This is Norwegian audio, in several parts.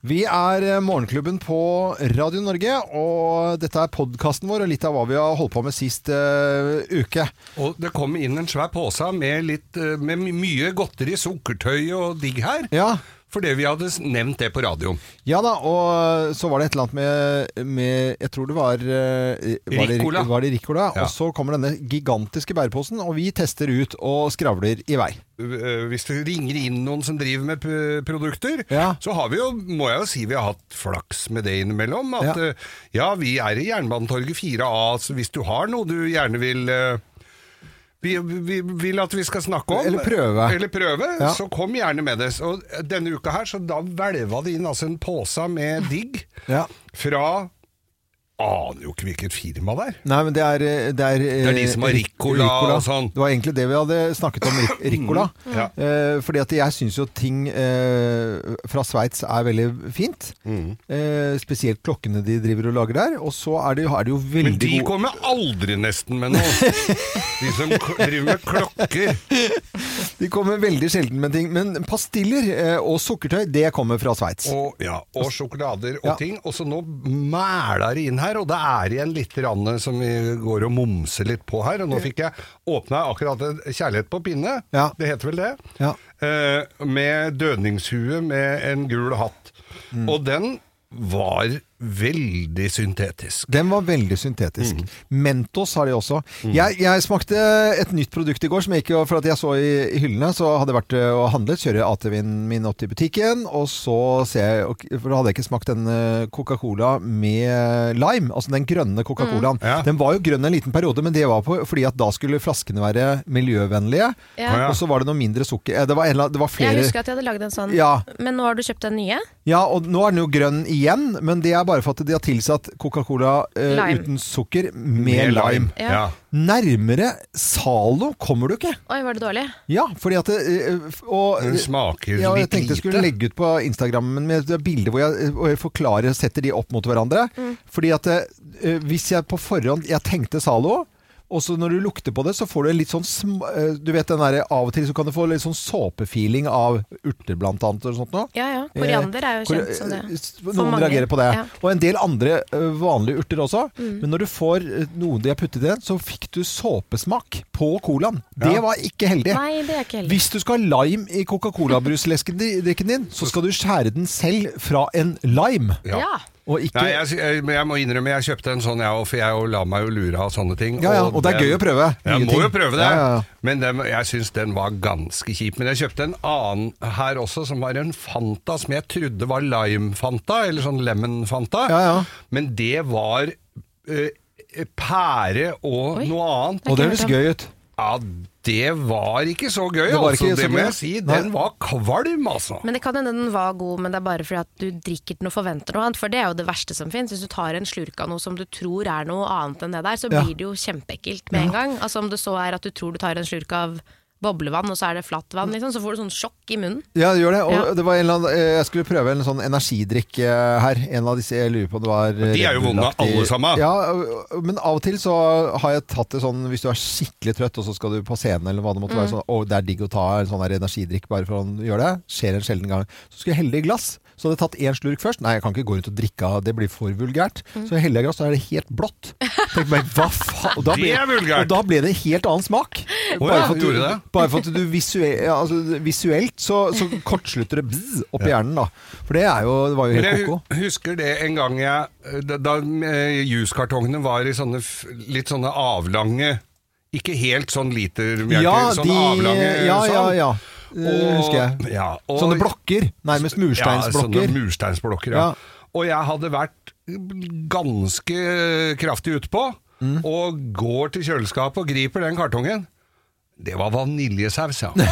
Vi er eh, Morgenklubben på Radio Norge, og dette er podkasten vår og litt av hva vi har holdt på med sist uh, uke. Og det kom inn en svær pose med, litt, eh, med mye godteri, sukkertøy og digg her. Ja. Fordi vi hadde nevnt det på radioen. Ja da, og så var det et eller annet med, med Jeg tror det var eh, var det, Ricola. Var det Ricola? Ja. Og så kommer denne gigantiske bæreposen, og vi tester ut og skravler i vei. Eh, Hvis det ringer inn noen som driver med produkter, Ja. så har vi jo, må jeg jo si vi har hatt flaks med det innimellom. At Ja. eh, ja, vi er i Jernbanetorget 4A, så hvis du har noe du gjerne vil vi, vi vil at vi skal snakke om Eller prøve. Eller prøve, Ja. Så kom gjerne med det. Og denne uka her, så da hvelva det inn altså en pose med digg Ja. fra Aner jo ikke hvilket firma det er. Nei, men det er Det er, Det er de som har Ricola og sånn. Det var egentlig det vi hadde snakket om, Ricola. Ricola. Ja. Eh, fordi at jeg syns jo ting eh, fra Sveits er veldig fint. Mm. Eh, spesielt klokkene de driver og lager der. Og så er det, jo- er det jo veldig Men de gode kommer aldri nesten med noe. De som driver med klokker. De kommer veldig sjelden med ting. Men pastiller eh, og sukkertøy, det kommer fra Sveits. Og, ja, og sjokolader og Ja. ting. Og så nå mæler det inn her, og det er igjen litt som vi går og momser litt på her. Og nå fikk jeg åpna akkurat en kjærlighet på pinne, Ja. det heter vel det, Ja. eh, med dødningshue med en gul hatt. Mm. Og den var veldig syntetisk. Den var veldig syntetisk. Mm. Mentos har de også. Jeg, jeg smakte et nytt produkt i går, som jeg ikke, for at jeg så i, i hyllene, så hadde jeg vært eh, og handlet, kjører ATV-en min opp til butikken, og så ser jeg, for da hadde jeg ikke smakt den eh, Coca-Cola med lime, altså den grønne Coca-Colaen. Ja. Den var jo grønn en liten periode, men det var på, fordi at da skulle flaskene være miljøvennlige, Ja. og så var det noe mindre sukker. Eh, Det var, en, det var flere... Jeg husker at jeg hadde lagd en sånn. Ja. Men nå har du kjøpt den nye? Ja, og nå er den jo grønn igjen, men det er bare for at de har tilsatt Coca-Cola eh, Lime. uten sukker med, lime. Ja. Ja. Nærmere Zalo kommer du ikke. Oi, var det dårlig? Ja, fordi at det, eh, og, Den smaker ja, jeg litt tenkte jeg skulle lite. legge ut på Instagrammen med et bilde hvor jeg, hvor jeg forklarer og setter de opp mot hverandre. Mm. Fordi at eh, hvis jeg på forhånd Jeg tenkte Zalo. Og så når du lukter på det, så får du en litt sånn sm eh, Du vet den derre Av og til så kan du få litt sånn såpefeeling av urter, blant annet. Og sånt noe. Ja ja. Koriander er jo Kor- kjent som det. eh, For Noen mange. reagerer på det. Ja. Og en del andre eh, vanlige urter også. Mm. Men når du får noen de har puttet i den, så fikk du såpesmak på colaen. Det Ja. var ikke heldig. Nei, det er ikke heldig. Hvis du skal ha lime i Coca-Cola-bruslesken din, så skal du skjære den selv fra en lime. Ja. Ja. Og ikke Nei, jeg, jeg, men jeg må innrømme, jeg kjøpte en sånn, jeg òg, for jeg la lar meg jo lure av sånne ting. Ja, ja, og det er den- gøy å prøve nye Jeg må ting. jo prøve det. Ja, ja, ja. Men den, jeg syns den var ganske kjip. Men jeg kjøpte en annen her også, som var en Fanta som jeg trodde var Lime-Fanta, eller sånn Lemon-Fanta. Ja, ja. Men det var uh, pære og Oi. noe annet. Og det høres gøy ut. Ja, det var ikke så gøy, Det var altså. Det må jeg si. Nei. Den var kvalm, altså. Men det kan hende den var god, men det er bare fordi at du drikker den og forventer noe annet. For det er jo det verste som fins. Hvis du tar en slurk av noe som du tror er noe annet enn det der, så Ja. blir det jo kjempeekkelt med en gang. Altså Om det så er at du tror du tar en slurk av boblevann, og så er det flatt vann, liksom, så får du sånn sjokk i munnen. Ja, det gjør det. Og Ja. det var en eller annen, eh, jeg skulle prøve en sånn energidrikk eh, her. En av disse jeg lurer på det var eh, De er jo Red vonde alle sammen. Ja, men av og til så har jeg tatt det sånn hvis du er skikkelig trøtt, og så skal du på scenen eller hva det måtte være, sånn, å, det er digg å ta en sånn energidrikk bare for å gjøre det. Skjer en sjelden gang. Så skulle jeg helle det i glass. Så hadde jeg tatt én slurk først. Nei, jeg kan ikke gå rundt og drikke av, det blir for vulgært. Så jeg heller jeg glass, så er det helt blått. Tenk meg, hva faen? Og da Det er vulgært. Og da ble det helt annen smak. ja, for at du, det? bare for at du visuelt, ja, altså, visuelt så, så kortslutter det bzz opp i hjernen, da. For det er jo, det var jo helt helt jeg ko-ko. husker det en gang jeg Da, da eh, juskartongene var i sånne litt sånne avlange Ikke helt sånn litermjerker, Ja, sånn de avlange Ja, ja, sånn. ja. Det husker jeg. Ja, og- Sånne blokker. Nærmest mursteinsblokker. Ja, sånne mursteinsblokker, ja. Ja. Og jeg hadde vært ganske kraftig utpå, Mm. og går til kjøleskapet og griper den kartongen. Det var vaniljesaus, ja. Å,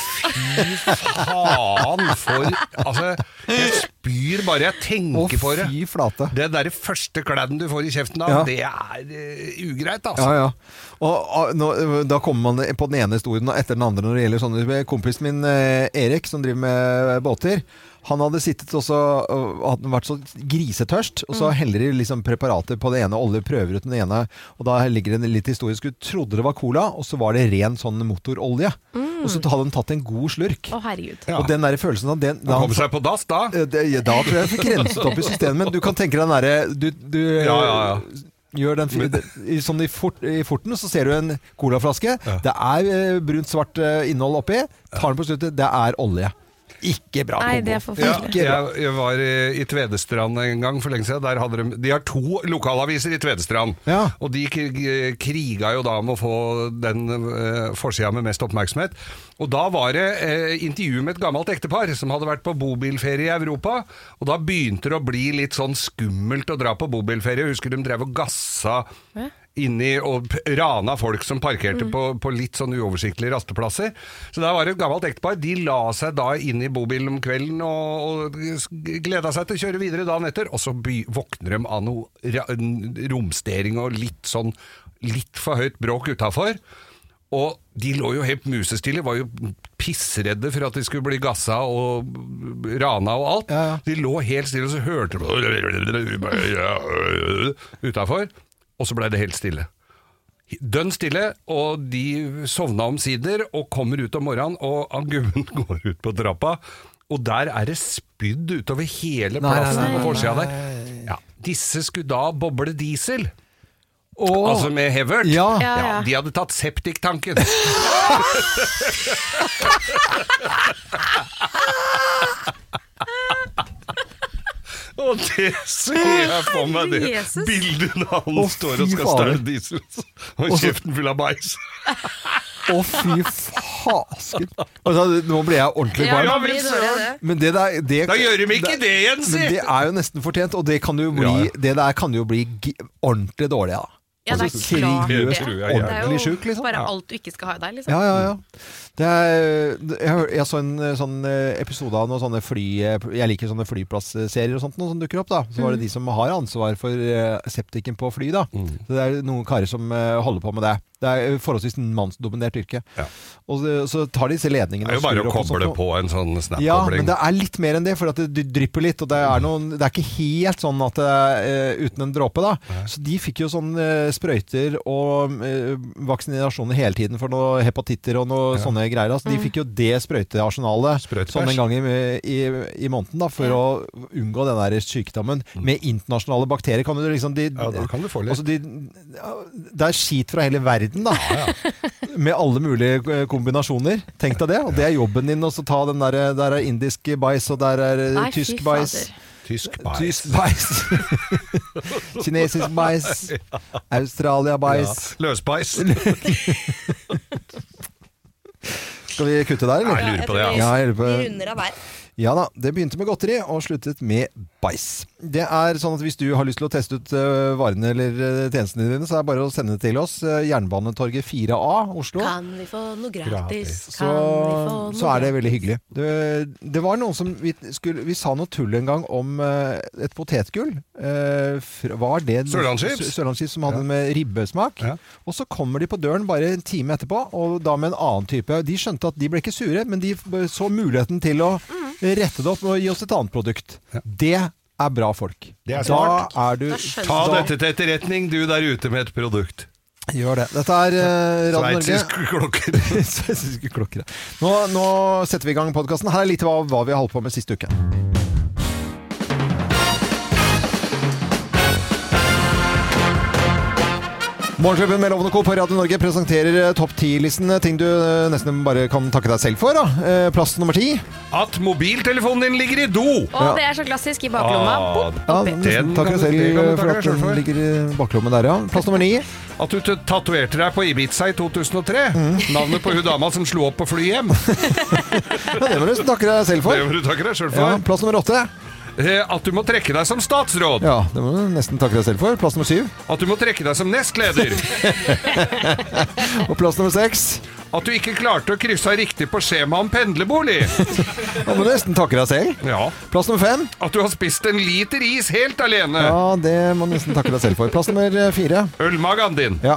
fy faen for Altså, jeg spyr bare jeg Å, tenker på det. fy flate. Det derre første kladden du får i kjeften av, Ja. det er eh, ugreit, altså. Ja, ja. Og ah, nå, Da kommer man på den ene historien etter den andre når det gjelder sånne Kompisen min eh, Erik, som driver med båter, han hadde sittet og så, og hadde vært så grisetørst, og så heller de liksom preparater på det ene, olje prøver ut den ene, og da ligger det litt historisk. Du trodde det var cola, og så var det ren sånn motorolje. Og så hadde han tatt en god slurk. Å, herregud. Ja. Og den der følelsen av den, Han kom seg på dass da. Eh, det, ja, Da tror jeg jeg fikk renset opp i systemet. Men du kan tenke deg den derre du, du Ja, ja, ja. gjør den sånn i- fort, i forten, så ser du en colaflaske. Det er eh, brunt-svart eh, innhold oppi. Tar den på sluttet, det er olje. Ikke bra Nei, det er Ja, forferdelig. Ikke jeg, jeg var i, i Tvedestrand en gang for lenge siden. Der hadde de, de har to lokalaviser i Tvedestrand. Ja. Og de kriga jo da om å få den uh, forsida med mest oppmerksomhet. Og da var det eh, intervju med et gammelt ektepar som hadde vært på bobilferie i Europa. Og da begynte det å bli litt sånn skummelt å dra på bobilferie. Jeg husker de drev og gassa Ja. Inni og rana folk som parkerte på, på litt sånn uoversiktlige rasteplasser. Så der var det et gammelt ektepar. De la seg da inn i bobilen om kvelden og, og gleda seg til å kjøre videre dagen etter. Og så by, våkner de av noe romstering og litt sånn litt for høyt bråk utafor. Og de lå jo helt musestille, var jo pissredde for at de skulle bli gassa og rana og alt. Ja, ja. De lå helt stille, og så hørte de utafor, og så blei det helt stille. Dønn stille, og de sovna omsider og kommer ut om morgenen, og han gubben går ut på trappa, og der er det spydd utover hele Nei, nei, plassen nei, på forsida der. Ja, disse skulle da boble diesel. Åh. Altså med Hevert. Ja. Ja, ja. De hadde tatt septiktanken. Og det ser jeg for meg, det Jesus. bildet når han Å, står og fy skal fader. starte diesel, og kjeften full av bæsj. Å, fy fasken. Altså, nå ble jeg ordentlig Ja, varm. det blir dårlig, det. Men det der det, Da gjør de ikke det igjen, si! Men det er jo nesten fortjent, og det, kan jo bli, Ja, ja. det der kan jo bli gi- ordentlig dårlig, da. Ja, det er Altså, klart det. Det er jo syk, liksom. bare alt du ikke skal ha i deg, liksom. Ja, ja, ja. Det er, jeg, jeg så en eh, sånn eh, episode av noen sånne fly... eh, Jeg liker sånne flyplassserier og sånt noe som dukker opp. da Så var det de som har ansvar for septiken på fly. da Så Det er noen karer som holder på med det. Det er forholdsvis en mannsdominert yrke. Ja. Og så, så tar de disse ledningene Det er jo bare å sånt koble på en sånn snap-kobling. Ja, men det er litt mer enn det, for at det, drypper litt. Og det er, noen, det er ikke helt sånn at det er uh, uten en dråpe, da. Så de fikk jo sånn uh, sprøyter og uh, vaksinasjoner hele tiden for noe hepatitter og noe sånne greier. Altså, de fikk jo det sprøytearsenalet sånn en gang i, i, i måneden da, for Ja. å unngå den der sykdommen. Med internasjonale bakterier kan du liksom de, Ja, da kan du få litt. Altså, de, det er skit fra hele verden, da. Med alle mulige eh, kombinasjoner. Tenk deg det. Og det er jobben din å så ta den der, der er indisk bæsj, og der er eh, Nei, tysk bæsj. Tysk bæsj. Kinesisk bæsj. Australia-bæsj. Ja. Løsbæsj. Skal vi kutte der, eller? Jeg lurer på det. Ja, jeg lurer på- Vi runder av der. Ja da, det begynte med godteri og sluttet med bæsj. Det er sånn at hvis du har lyst til å teste ut eh, varene eller eh, tjenestene dine, så er det bare å sende det til oss. Uh, Jernbanetorget 4A, Oslo. Kan vi få noe gratis? Gratis. så, vi få noe så er det veldig hyggelig. Det, det var noen som vi, skulle, vi sa noe tull en gang om eh, et potetgull. Eh, var det Sørlandschips? Sø- Sørlandschips som hadde med ribbesmak. Ja. Og så kommer de på døren bare en time etterpå, og da med en annen type. De skjønte at de ble ikke sure, men de så muligheten til å rette det opp og gi oss et annet produkt. Ja. Det er bra folk. Det er da smart. er du Da Ta da- dette til etterretning, du der ute med et produkt. Gjør det. Dette er uh, Radio Norge. Sveitsiske klokker. Sveitsiske klokker. Nå, nå setter vi i gang podkasten. Her er litt av hva vi har holdt på med siste uke. Morgenklubben med Lovende Co. på Radio Norge presenterer eh, topp 10-listen. Ting du eh, nesten bare kan takke deg selv for. Da. Eh, Plass nummer ti. At mobiltelefonen din ligger i do! Å, det er så klassisk i baklomma. Ah, Boop, Ja. Den kan deg selv eh, for at den ligger i baklommen der, ja. Plass nummer ni. At du tatoverte deg på Ibiza i 2003. Navnet på hun dama som slo opp på flyet hjem. Ja, det må du takke deg selv Det for. må du takke deg sjøl Ja, plass nummer åtte. Eh, At du må trekke deg som statsråd. Ja, det må du nesten takke deg selv for. Plass nummer syv. At du må trekke deg som nestleder. Og plass nummer seks. At du ikke klarte å krysse av riktig på skjema om pendlerbolig. Da må du nesten takke deg selv. Ja. Plass nummer fem. At du har spist en liter is helt alene. Ja, det må du nesten takke deg selv for. Plass nummer eh, fire. Ølmagen din. Ja.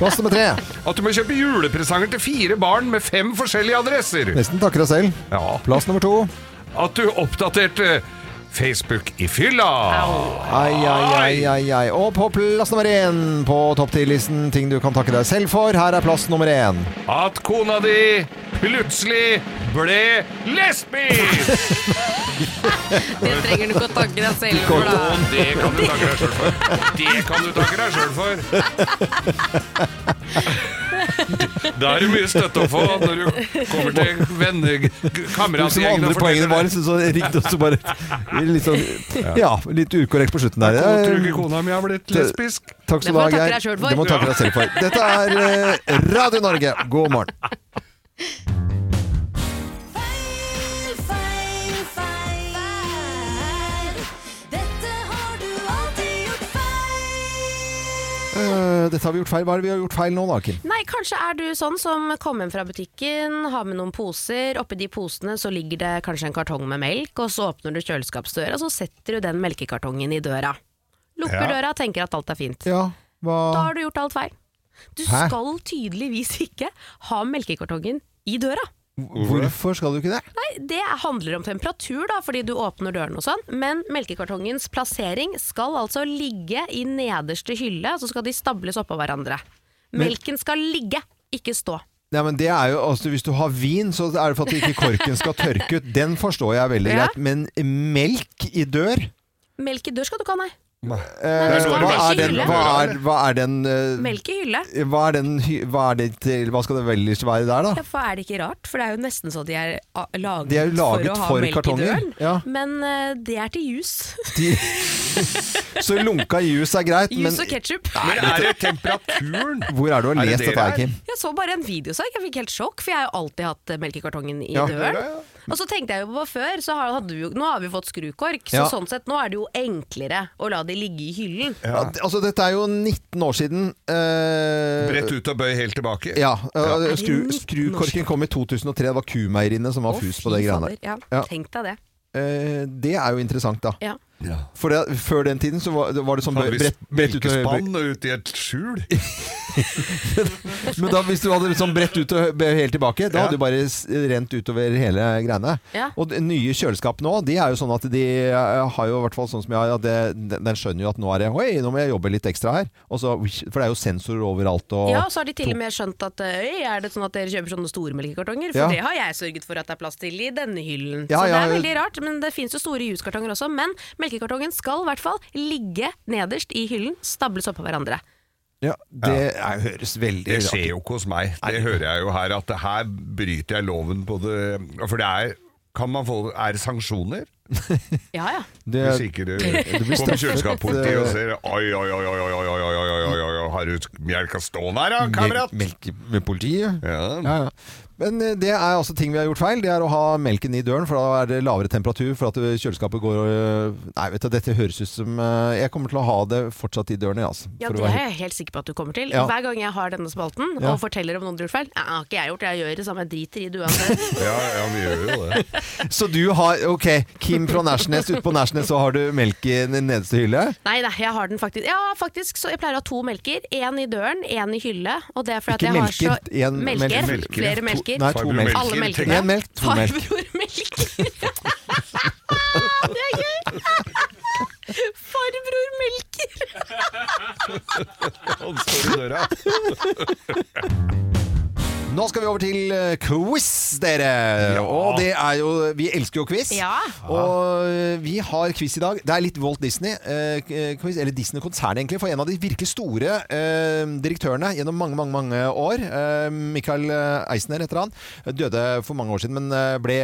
Plass nummer tre. At du må kjøpe julepresanger til fire barn med fem forskjellige adresser. Nesten takke deg selv. Ja. Plass nummer to. At du oppdaterte Facebook i fylla. Ai, ai, ai, ai, ai. Og på plass nummer én på topp 10-listen ting du kan takke deg selv for. Her er plass nummer én. At kona di plutselig ble lesbisk! Det trenger du ikke å takke deg selv for, da. Og det kan du takke deg sjøl for. Det kan du takke deg sjøl for. Da er det mye støtte å få når du kommer til venner, kameratgjengen andre og poengene forteller var liksom så rikt og så bare litt sånn Ja, litt ukorrekt på slutten der. Jeg Tror ikke kona mi har blitt lesbisk? Takk skal du ha, Geir. Det må du takke deg selv for. Dette er eh, Radio Norge. God morgen. Eh, dette har vi gjort feil. Hva er det vi har gjort feil nå, da, Kim? Nei, kanskje er du sånn som kommer hjem fra butikken, har med noen poser. Oppi de posene så ligger det kanskje en kartong med melk, og så åpner du kjøleskapsdøra, så setter du den melkekartongen i døra. Lukker Ja. døra, tenker at alt er fint. Ja, hva... Da har du gjort alt feil. Du Hæ? skal tydeligvis ikke ha melkekartongen i døra. Hvorfor skal du ikke det? Nei, Det handler om temperatur, da, fordi du åpner døren og sånn, men melkekartongens plassering skal altså ligge i nederste hylle, så skal de stables oppå hverandre. Melken skal ligge, ikke stå. Ja, men det er jo, altså, Hvis du har vin, så er det for at ikke korken skal tørke ut. Den forstår jeg veldig Ja. greit. Men melk i dør? Melk i dør skal du ikke ha, nei. Eh, hva, er den, hva, er, hva er den eh, Melk i hylle. Hva er den hva, er det til, hva skal det ellers være der, da? Derfor er det ikke rart, for det er jo nesten så de er ah, laget, De er laget for å ha for melk kartonger, i døren. ja. Men uh, det er til jus. De, så lunka jus er greit, men Jus og ketsjup. Men er det temperaturen? hvor er du har lest dette? Kim? Jeg så bare en videosak, jeg fikk helt sjokk, for jeg har jo alltid hatt melkekartongen i Ja. døren. Og så tenkte jeg jo på før, så har- hadde vi jo, nå har vi fått skrukork, så Ja. sånn sett nå er det jo enklere å la de ligge i hyllen. Ja, d- altså, dette er jo 19 år siden. eh, Brett ut og bøy helt tilbake. Ja, eh, det skru, 19 Skrukorken kom i 2003. Det var Kumeieriene som var Å, fus fy på det greiene fader. der. Ja, Ja. Tenk deg det. Eh, det er jo interessant, da. Ja. For det, før den tiden så var, var det sånn brett, brett ut og melkespann ut i et skjul? Men da, hvis du hadde sånn brett ut og helt tilbake, da Ja. hadde du bare rent utover hele greiene. Ja. Og de nye kjøleskap nå, de er jo sånn at de eh, har jo i hvert fall sånn som jeg det, den den skjønner jo at nå er det Oi, nå må jeg jobbe litt ekstra her. Og så, for det er jo sensorer overalt og Ja, så har de til og med skjønt at øy, er det sånn at dere kjøper sånne store melkekartonger? For Ja. det har jeg sørget for at det er plass til i denne hyllen. Ja, så ja, det er veldig rart, men det fins jo store juskartonger også. Men melkekartongen skal i hvert fall ligge nederst i hyllen, stables oppå hverandre. Ja, det er, høres veldig Det skjer jo ikke hos meg. Det hører jeg jo her, at her bryter jeg loven på det For det er kan man få, Er det sanksjoner? Ja ja. Det, Hvis ikke det det blir kommer kjøleskapspolitiet og ser Oi, oi, oi, oi, oi, oi, oi, oi, oi, oi, oi, oi, har du melka stående her, da, kamerat? Melk med politiet? Ja. Ja, ja. Men eh, det er altså ting vi har gjort feil. Det er å ha melken i døren, for da er det lavere temperatur. For at eh, kjøleskapet går og Nei, vet du, dette høres ut som eh, Jeg kommer til å ha det fortsatt i døren, jeg, altså. Ja, Det være er jeg helt sikker på at du kommer til. Ja. Hver gang jeg har denne spalten Ja. og forteller om noen har gjort feil Ja, har ikke jeg gjort, jeg gjør det samme, jeg driter i det uansett. Ja, ja, vi gjør jo det. Så du har Ok, Kim fra Nærsnes. Ute på Nærsnes så har du melk i den nederste hylle. Nei, nei, jeg har den faktisk Ja, faktisk, så jeg pleier å ha to melker. Én i døren, én i hylle. Og det er fordi Ikke at jeg melker, har så en melker, melker, Flere To- melker. Nei, to melker. Alle melkene. Én melk, to melk. Farbror melker. det er gøy! Farbror melker. Han står i døra. Nå skal vi over til eh, quiz, dere. Og det er jo Vi elsker jo quiz. Ja. Og eh, vi har quiz i dag. Det er litt Walt Disney-quiz, eller Disney-konsernet, egentlig, for en av de virkelig store eh, direktørene gjennom mange, mange mange år, eh, Michael Eisner heter han, døde for mange år siden, men eh, ble,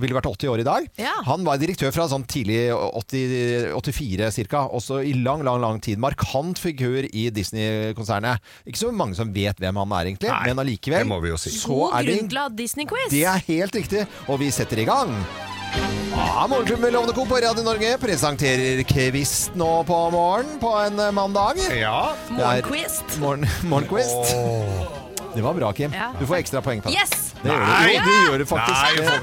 ville vært 80 år i dag. Ja. Han var direktør fra sånn tidlig 80, 84 ca., også i lang, lang lang tid. Markant figur i Disney-konsernet. Ikke så mange som vet hvem han er, egentlig, Nei, men allikevel. Det må vi jo si. Så God er det grunn til å ha Disney-quiz. det er helt riktig, og vi setter i gang. Ja, Morgenklubben med Lovende Co. på Radio Norge presenterer quiz nå på morgen på en eh, mandag. Ja. Det Morgenquiz. Morgen, morgenquiz. Det var bra, Kim. Ja. Du får ekstra poeng på det. Yes! Det gjør du. Jo, du gjør det faktisk. Nei, du får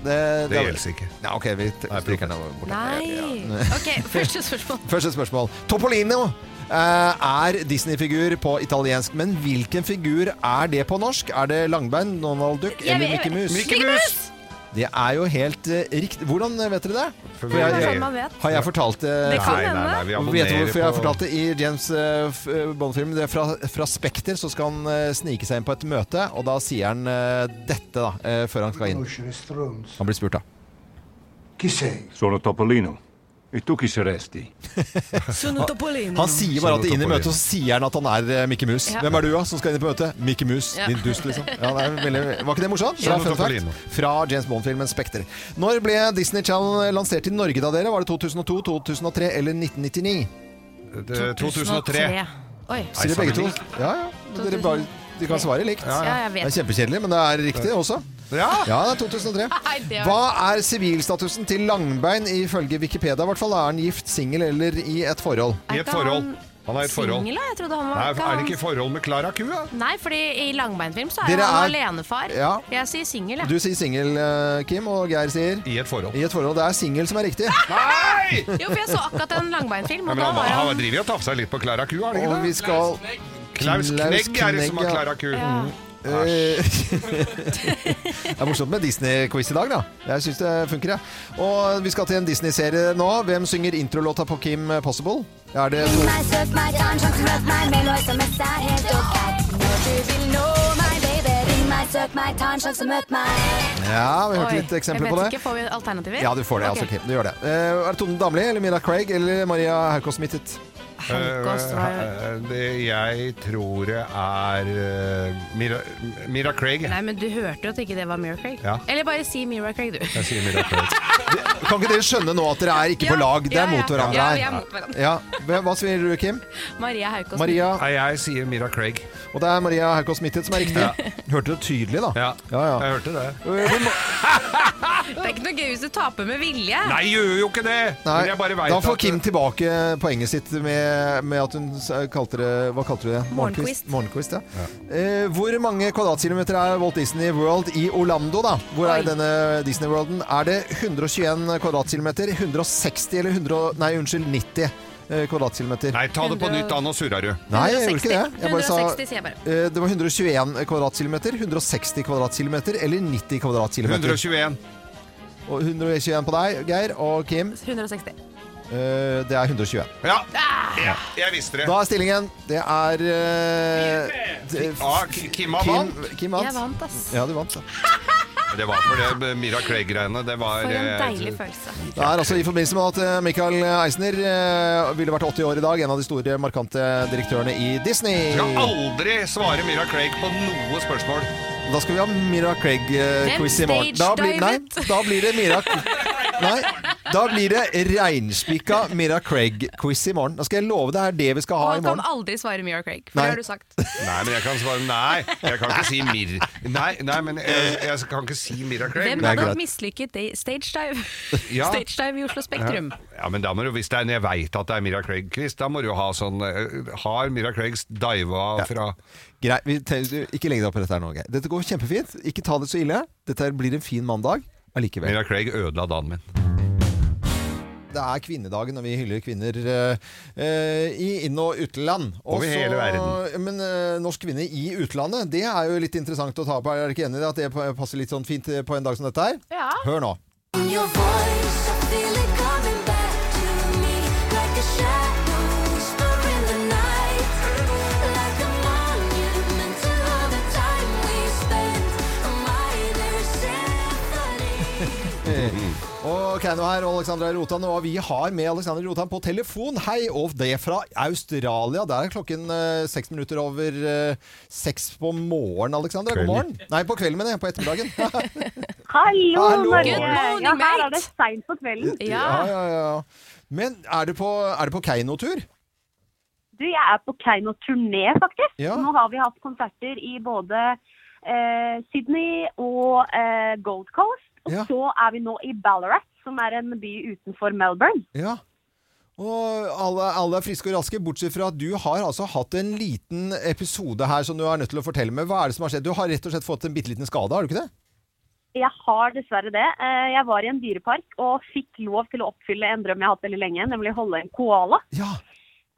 Quiz. Det, Det gjelder ikke. Ja, ok, vi stryker den bort. Nei. Ok, første spørsmål. Første spørsmål. Topolino Uh, er Disney-figur på italiensk, men hvilken figur er det på norsk? Er det Langbein, Donald Duck eller Mickey Mus? Mickey Mus! Det er jo helt uh, riktig. Hvordan vet dere det? For jeg, Det er sånn man vet. har jeg fortalt det? Det kan Nei, nei, hende. Vet du hvorfor jeg har fortalt det? I James uh, Bond-filmen det er fra, fra Spekter så skal han eh, snike seg inn på et møte, og da sier han eh, dette da, eh, før han skal inn. Han blir spurt da. Chi sei? Sono Topolino. E tu chi saresti? Han sier bare at inn i møtet, og så sier han at han er Mikke Mickey Mus. Ja. Hvem er du da, som skal inn på møtet? Mickey Mus, Ja. din dust, liksom. Ja, det er veldig, var ikke det morsomt? Fra, Sono fact, fra James Bond-filmen Spekter. Når ble Disney Channel lansert i Norge da, dere? Var det 2002, 2003 eller 1999? Det- 2003. Oi. Sier dere begge to? Ja, ja. Dere bare, de kan svare likt. Det er kjempekjedelig, men det er riktig også. Ja! Ja, det er 2003. Nei, det er- Hva er sivilstatusen til Langbein ifølge Wikipedia? I hvert fall Er han gift, singel eller i et forhold? I et ikke forhold. han Han er i et forhold. Singel, da? Jeg trodde han var Nei, er han- det ikke i forhold med Klara Ku, da? Nei, fordi i langbeinfilm så er Dere han er- alenefar. Ja. Jeg sier singel, jeg. Du sier singel, eh, Kim, og Geir sier I et forhold. i et forhold. Det er singel som er riktig. Nei! Jo, for jeg så akkurat en langbeinfilm, og men da han, var han han driver jo og tafser litt på Klara Ku, har han Og ikke vi det? skal Klaus Knegg er det som har Knegg, ja. Klara Ku. ja. Eh, Det er morsomt med Disney-quiz i dag, da. Jeg syns det funker, jeg. Og vi skal til en Disney-serie nå. Hvem synger introlåta på Kim Possible? Er det Ring meg, søk meg, sjanse, møt meg med og SMS er helt ok. Når du vil nå meg, baby, ring meg, søk meg, ta en sjanse, møt meg. Ja, vi har hørt eksempler litt eksempler jeg vet ikke, Får vi alternativer? Ja, du får det. Okay. altså, Kim. Du gjør det. Eh, er det Tone Damli eller Mira Craig eller Maria Haukås-Smittet? Var Eh, det jeg tror det er eh, Mira, Mira Craig. Nei, men du hørte jo at ikke det var Mira Craig. Ja. Eller bare si Mira Craig, du. Jeg sier Mira Craig. Kan ikke dere skjønne nå at dere er ikke på lag? Det er mot hverandre her. Ja, mot hverandre. Ja. Hva sier du, Kim? Maria Haukås. Maria. Nei, jeg sier Mira Craig. Og det er Maria Haukås Mittet som er riktig. Hørte du tydelig, da? Ja, Ja, ja. jeg hørte det. Eh, Det er ikke noe gøy hvis du taper med vilje. Nei, gjør jo ikke det! Nei, jeg bare da får Kim tilbake poenget sitt med, med at hun kalte det Hva kalte du det? Morgenquiz. Morgenquiz, ja. Eh, hvor mange kvadratkilometer er Walt Disney World i Orlando, da? Hvor er denne Disney Worlden? Er det 121 kvadratkilometer, 160 eller 100 Nei, unnskyld, 90 eh, kvadratkilometer? Nei, ta det på nytt, da. Nå surrer du. Nei, jeg gjorde ikke det. Jeg bare sa 160, sier jeg bare. eh, det var 121 kvadratkilometer, 160 kvadratkilometer eller 90 kvadratkilometer. 121. Og 121 på deg, Geir. Og Kim, 160. eh, det er 121. Ja, ja, jeg visste det. Da er stillingen Det er uh, det- Ja, Kim har vant. Kim, vant. Jeg vant, ass. Ja, du vant. Da. Det var for det Mira Craig-greiene. Det var For en eh, deilig følelse. Det er altså i forbindelse med at Michael Eisner ville vært 80 år i dag. En av de store, markante direktørene i Disney. Skal aldri svare Mira Craig på noe spørsmål. Da skal vi ha Mira Craig-quiz i morgen. Da blir, nei, da blir det Mira Nei, da blir det reinspikka Mira Craig-quiz i morgen. Da skal jeg love det er det vi skal ha i morgen. han kan aldri svare Mira Craig, for Nei. det har du sagt. Nei, men jeg kan svare Nei, jeg kan ikke si Mir... Nei, nei men jeg, jeg kan ikke si Mira Craig. Hvem hadde hatt mislykket stage dive? Ja. Stage dive i Oslo Spektrum. Ja, men da må du, hvis det er jeg veit at det er Mira Craig-quiz, da må du jo ha sånn eh, Har Mira Craigs diva fra Greit, vi tenker ikke legg deg opp i dette her nå. Geir. Dette går kjempefint. Ikke ta det så ille. Dette blir en fin mandag allikevel. Mira Craig ødela dagen min. Det er kvinnedagen, og vi hyller kvinner eh, eh, i inn- og utland. Over Også- hele verden. Men eh, norsk kvinne i utlandet, det er jo litt interessant å ta på. Er dere ikke enig i? At det passer litt sånn fint på en dag som dette her? Ja. Hør nå. In Your voice, I feel it coming Og Keiino her, og Alexandra Rotan. Og vi har med Alexandra Rotan på telefon. Hei, og det fra Australia. Der er klokken eh, seks minutter over eh, seks på morgen, Alexandra. God morgen. Nei, på kvelden, mener jeg. På ettermiddagen. Hallo, Hallo. Norge! Good morning, ja, her er det seint på kvelden. ja, Ja. ja, ja. Men er du på, er du på Keiino-tur? Du, jeg er på Keiino-turné, faktisk. Ja. Nå har vi hatt konserter i både eh, Sydney og eh, Gold Coast. Og Ja. så er vi nå i Ballarat, som er en by utenfor Melbourne. Ja. Og alle, alle er friske og raske, bortsett fra at du har altså hatt en liten episode her som du er nødt til å fortelle med. Hva er det som har skjedd? Du har rett og slett fått en bitte liten skade, har du ikke det? Jeg har dessverre det. Eh, Jeg var i en dyrepark og fikk lov til å oppfylle en drøm jeg har hatt veldig lenge, nemlig holde en koala. Ja.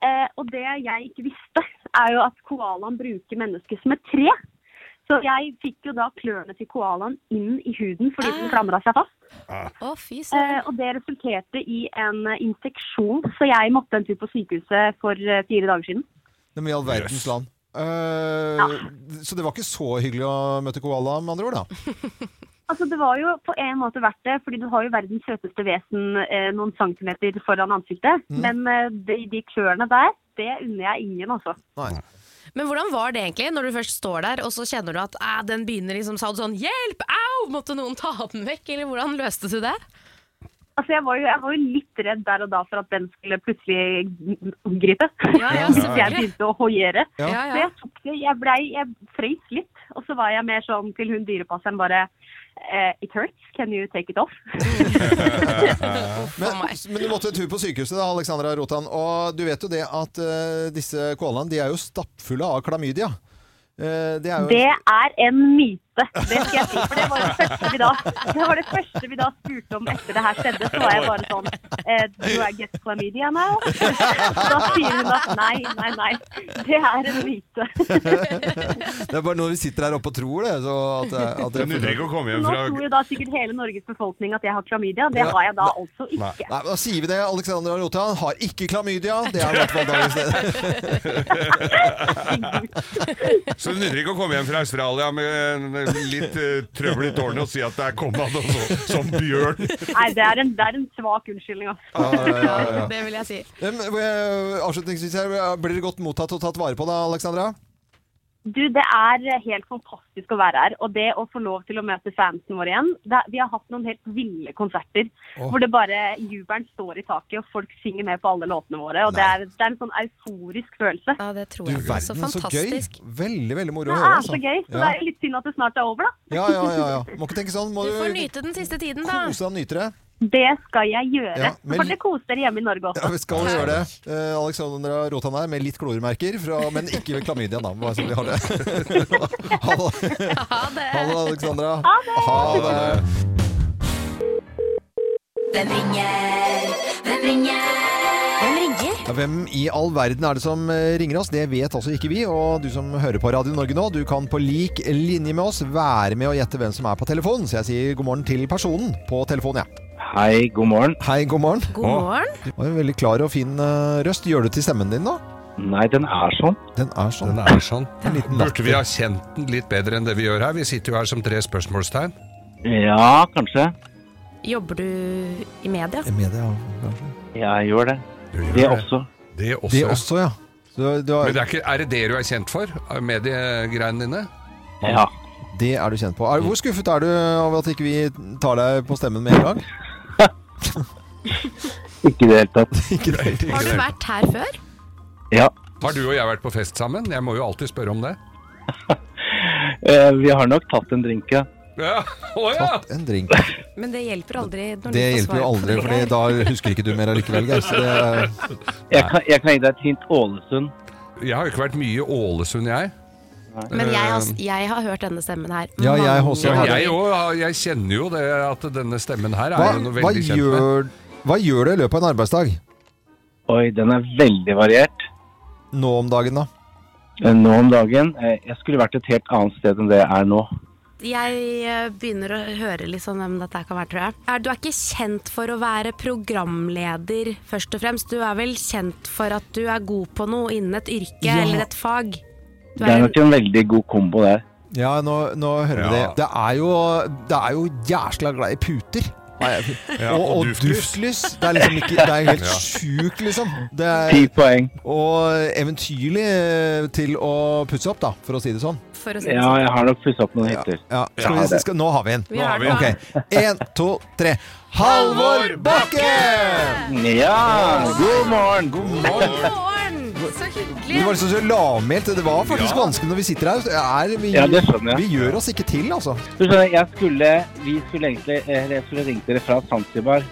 Eh, Og det jeg ikke visste, er jo at koalaen bruker mennesket som et tre. Så jeg fikk jo da klørne til koalaen inn i huden fordi den klamra seg fast. Fy Eh, og det resulterte i en infeksjon, så jeg måtte en tur på sykehuset for eh, fire dager siden. Det med i all verdens land. Eh, Så det var ikke så hyggelig å møte koala, med andre ord, da? Altså, Det var jo på en måte verdt det, fordi du har jo verdens søteste vesen eh, noen centimeter foran ansiktet. Men eh, de, de klørne der, det unner jeg ingen, altså. Nei. Men hvordan var det egentlig når du først står der, og så kjenner du at den begynner liksom Sa du sånn 'hjelp, au', måtte noen ta den vekk, eller hvordan løste du det? Altså, jeg var, jo, jeg var jo litt redd der og da for at den skulle plutselig gripe. Ja, ja, Hvis jeg begynte å hoiere. Ja. Ja, Så jeg tok det, jeg, blei, jeg frøys litt, og så var jeg mer sånn til hun dyrepasseren bare eh, It hurts, can you take it off? Men, men du måtte en tur på sykehuset, da, Alexandra Rotan. Og du vet jo det at uh, disse koalaene de er jo stappfulle av klamydia. Uh, det er jo Det er en myte, det skal jeg si. For det var det første vi da, det var det første vi da spurte om etter det her skjedde. Så var jeg bare sånn eh, Do I get chlamydia now? Da sier hun at nei, nei, nei. Det er en myte. Det er bare når vi sitter her oppe og tror det. Så at, at Det nytter ikke å komme hjem Nå tror jo da sikkert hele Norges befolkning at jeg har chlamydia. Det har jeg da altså ikke. Nei, Da sier vi det. Alexandra Rotan har ikke klamydia. Det er i hvert fall dagens Så det nytter ikke å komme hjem fra Australia med litt uh, trøbbel i tårnet og si at det er kommet noe som bjørn. Nei, det er en, det er en svak unnskyldning, altså. Ja, ja, ja, ja. Det vil jeg si. Men, eh, Avslutningsvis her, blir dere godt mottatt og tatt vare på da, Alexandra? Du, det er helt fantastisk å være her. Og det å få lov til å møte fansen vår igjen det, Vi har hatt noen helt ville konserter oh. hvor det bare jubelen står i taket, og folk synger med på alle låtene våre. Og det er, det er en sånn euforisk følelse. Ja, det tror Du jeg. Så verden, så gøy. fantastisk. Veldig, veldig moro Det å høre. er så gøy. Så det er litt synd at det snart er over, da. Ja, ja, ja, ja. Må ikke tenke sånn. Må Du du, får nyte den siste tiden, da. kose deg og nyte det. Det skal jeg gjøre. Ja, men- For det koser hjemme i Norge også. Ja, vi skal gjøre det. Eh, Alexandra Rotan her med litt kloremerker, fra, men ikke ved klamydia, da. Bare så vi har det. ha det. Ha det. Ha det, Ha det. Hvem ringer? Hvem ringer? Ja, hvem i all verden er det som eh, ringer oss? Det vet altså ikke vi. Og du som hører på Radio Norge nå, du kan på lik linje med oss være med og gjette hvem som er på telefonen. Så jeg sier god morgen til personen på telefonen, jeg. Hei, god morgen. Hei, god morgen. God morgen. Du var en veldig klar og fin eh, røst. Gjør du til stemmen din, da? Nei, den er sånn. Den er sånn. Den er sånn. En liten Burde vi ha kjent den litt bedre enn det vi gjør her? Vi sitter jo her som tre spørsmålstegn. Ja, kanskje. Jobber du i media? I media, kanskje. Jeg gjør det. Gjør Det også. Det også. Det ja. også, ja. Du, du har, Men det er, ikke, er det det du er kjent for? Mediegreiene dine? Ja. det er du kjent på. Hvor skuffet er du over at ikke vi tar deg på stemmen med en gang? Ikke i det hele tatt. Ikke det. Har du vært her før? Ja. Har du og jeg vært på fest sammen? Jeg må jo alltid spørre om det. Eh, vi har nok tatt en drink, ja. Ja, å ja! Tatt en drink. Men det hjelper aldri. Når Det du får hjelper jo svar på aldri, det. for da husker ikke du mer allikevel, Geir. Så det, Jeg kan, jeg kan gi deg et hint. Ålesund. Jeg har jo ikke vært mye i Ålesund, jeg. Men jeg har, jeg har hørt denne stemmen her. Ja, jeg også Ja, har jeg, også, jeg kjenner jo det at denne stemmen her hva, er noe hva, veldig kjent med. hva gjør du i løpet av en arbeidsdag? Oi, den er veldig variert. Nå om dagen, da? Eh, Nå om dagen eh, Jeg skulle vært et helt annet sted enn det jeg er nå. Jeg eh, begynner å høre litt sånn hvem dette kan være, tror jeg. Er, du er ikke kjent for å være programleder, først og fremst. Du er vel kjent for at du er god på noe innen et yrke Ja. eller et fag. Du Det er nok en veldig god kombo der. Ja, nå, nå hører vi Ja. det. Det er jo, det er jo jæskla glad i puter. Ja, og, og duftlys. Det er liksom ikke Det er helt Ja. sjukt, liksom. Det Ti er, poeng. og eventyrlig eh, til å pusse opp, da, for å si det sånn. for å si det Ja, sånn. jeg har nok pusset opp noen hytter. Ja, Ja, vi, nå har vi en. Vi Nå har vi den. Ok. Én, to, tre. Halvor Bakke! Ja, god morgen! God morgen. Så Det hyggelig. var liksom så lavmælt. Det var faktisk Ja. vanskelig når vi sitter her. Er, vi, Ja, det skjønner jeg. vi gjør oss ikke til, altså. Du skjønner, jeg skulle, vi skulle egentlig, eh, jeg skulle ringt dere fra Zanzibar.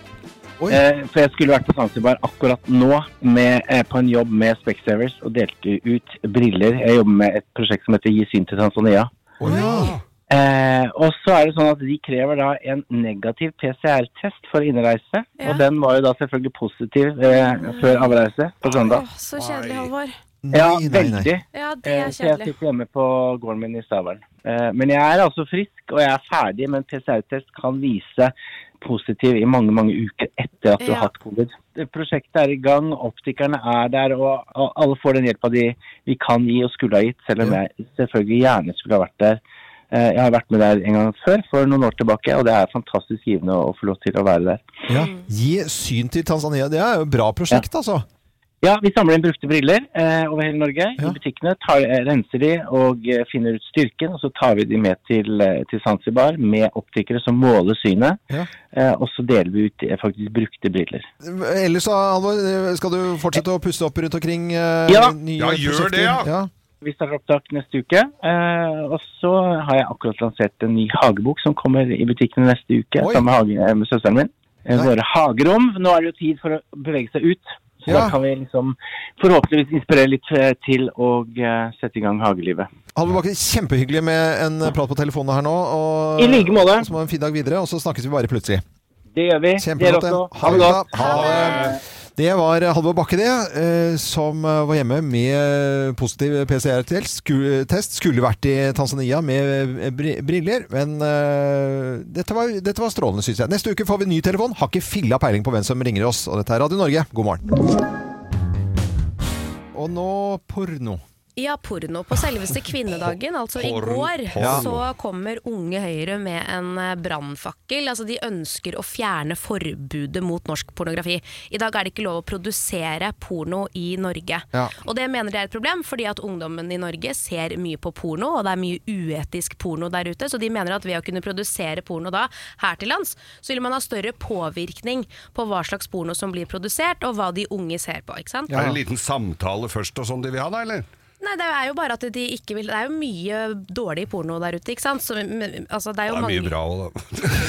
Eh, for jeg skulle vært på Zanzibar akkurat nå med, eh, på en jobb med Specsavers og delte ut briller. Jeg jobber med et prosjekt som heter Gi syn til Tanzania. Oi ja. Eh, og så er det sånn at de krever da en negativ PCR-test for innreise. Ja. Og den var jo da selvfølgelig positiv eh, før avreise på søndag. Åh, så kjedelig, Halvor. Ja, veldig. Ja, det Eh, er så jeg sitter hjemme på gården min i Stavern. Eh, men jeg er altså frisk, og jeg er ferdig, men PCR-test kan vise positiv i mange, mange uker etter at du Ja. har hatt covid. Prosjektet er i gang, optikerne er der, og og alle får den hjelpa de vi kan gi og skulle ha gitt, selv om Ja. jeg selvfølgelig gjerne skulle ha vært der. Eh, Jeg har vært med der en gang før, for noen år tilbake, og det er fantastisk givende å få lov til å være der. Ja. Gi syn til Tanzania. Det er jo et bra prosjekt, altså. Ja, vi samler inn brukte briller eh, over hele Norge Ja. i butikkene. Tar, eh, renser de og eh, finner ut styrken, og så tar vi de med til, til Zanzibar med optikere som måler synet. Ja. Eh, og så deler vi ut eh, faktisk brukte briller. Ellers, Alvor, Halvor, skal du fortsette å pusse opp rundt omkring eh, Ja. nye Ja, gjør prosjekter? det, ja. Vi starter opptak neste uke. Eh, og så har jeg akkurat lansert en ny hagebok som kommer i butikkene neste uke Oi. sammen med, hage, eh, med søsteren min. Eh, Nei. våre hagerom. Nå er det jo tid for å bevege seg ut. Så Ja. da kan vi liksom forhåpentligvis inspirere litt til å sette i gang hagelivet. Halvor Bakke, kjempehyggelig med en prat på telefonen her nå. Og, I like måte. Så må ha en fin dag videre, og så snakkes vi bare plutselig. Det gjør vi. Kjempeflott. Ha det godt. Ha det. Det var Halvor Bakke, det, eh, som eh, var hjemme med positiv PCR-test. Skulle vært i Tanzania med eh, briller, men dette, var, dette var strålende, syns jeg. Neste uke får vi ny telefon. Har ikke filla peiling på hvem som ringer oss. Og dette er Radio Norge. God morgen. Og nå porno. Ja, porno. På selveste kvinnedagen, altså i går, så kommer Unge Høyre med en eh, brannfakkel. Altså, de ønsker å fjerne forbudet mot norsk pornografi. I dag er det ikke lov å produsere porno i Norge. Ja. Og det mener de er et problem, fordi at ungdommen i Norge ser mye på porno, og det er mye uetisk porno der ute. Så de mener at ved å kunne produsere porno da her til lands, så vil man ha større påvirkning på hva slags porno som blir produsert, og hva de unge ser på. ikke sant? Ja. Er det en liten samtale først og sånn de vil ha, da, eller? Nei, det er jo bare at de ikke vil Det er jo mye dårlig porno der ute, ikke sant? Så, men, altså, det er Det er mange mye bra òg, da.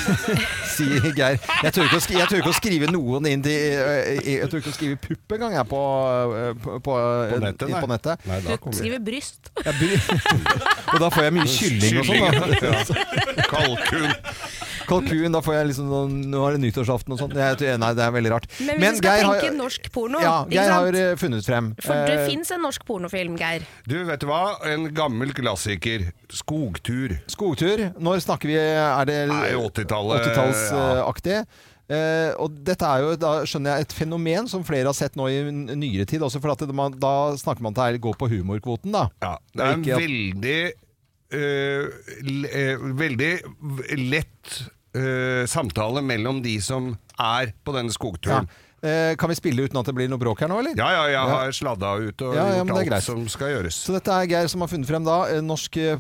sier Geir. Jeg tør ikke å skrive, jeg tør ikke å skrive noen inn til eh, Jeg tør ikke å skrive pupp engang, jeg, på, eh, på, på, På nettet, på nettet. Nei, da Du kommer skriver bryst. Ja, bry- og da får jeg mye kylling og sånn. Kalkun. Kalkun, da får jeg liksom sånn, Nå er det nyttårsaften og sånn. Nei, det er veldig rart. Men vi skal tenke norsk porno, ja, Geir har eh, funnet frem. For det Eh, fins en norsk pornofilm, Geir. Du, vet du hva? En gammel klassiker. Skogtur. Skogtur. Når snakker vi Er det 80-tallet, 80-tallsaktig? Eh, og dette er jo, da skjønner jeg, et fenomen som flere har sett nå i nyere tid. Også for at det, man, da snakker man til å gå på humorkvoten, da. Ja, det er en veldig uh, le, uh, Veldig lett øh, samtale mellom de som er på denne Ja. skogturen. Eh, kan vi spille uten at det blir noe bråk her nå, eller? Ja, ja, jeg har sladda ut og Ja, ja, gjort det greit. alt som skal gjøres. Så dette er Geir som har funnet frem da. eh, Norsk, eh,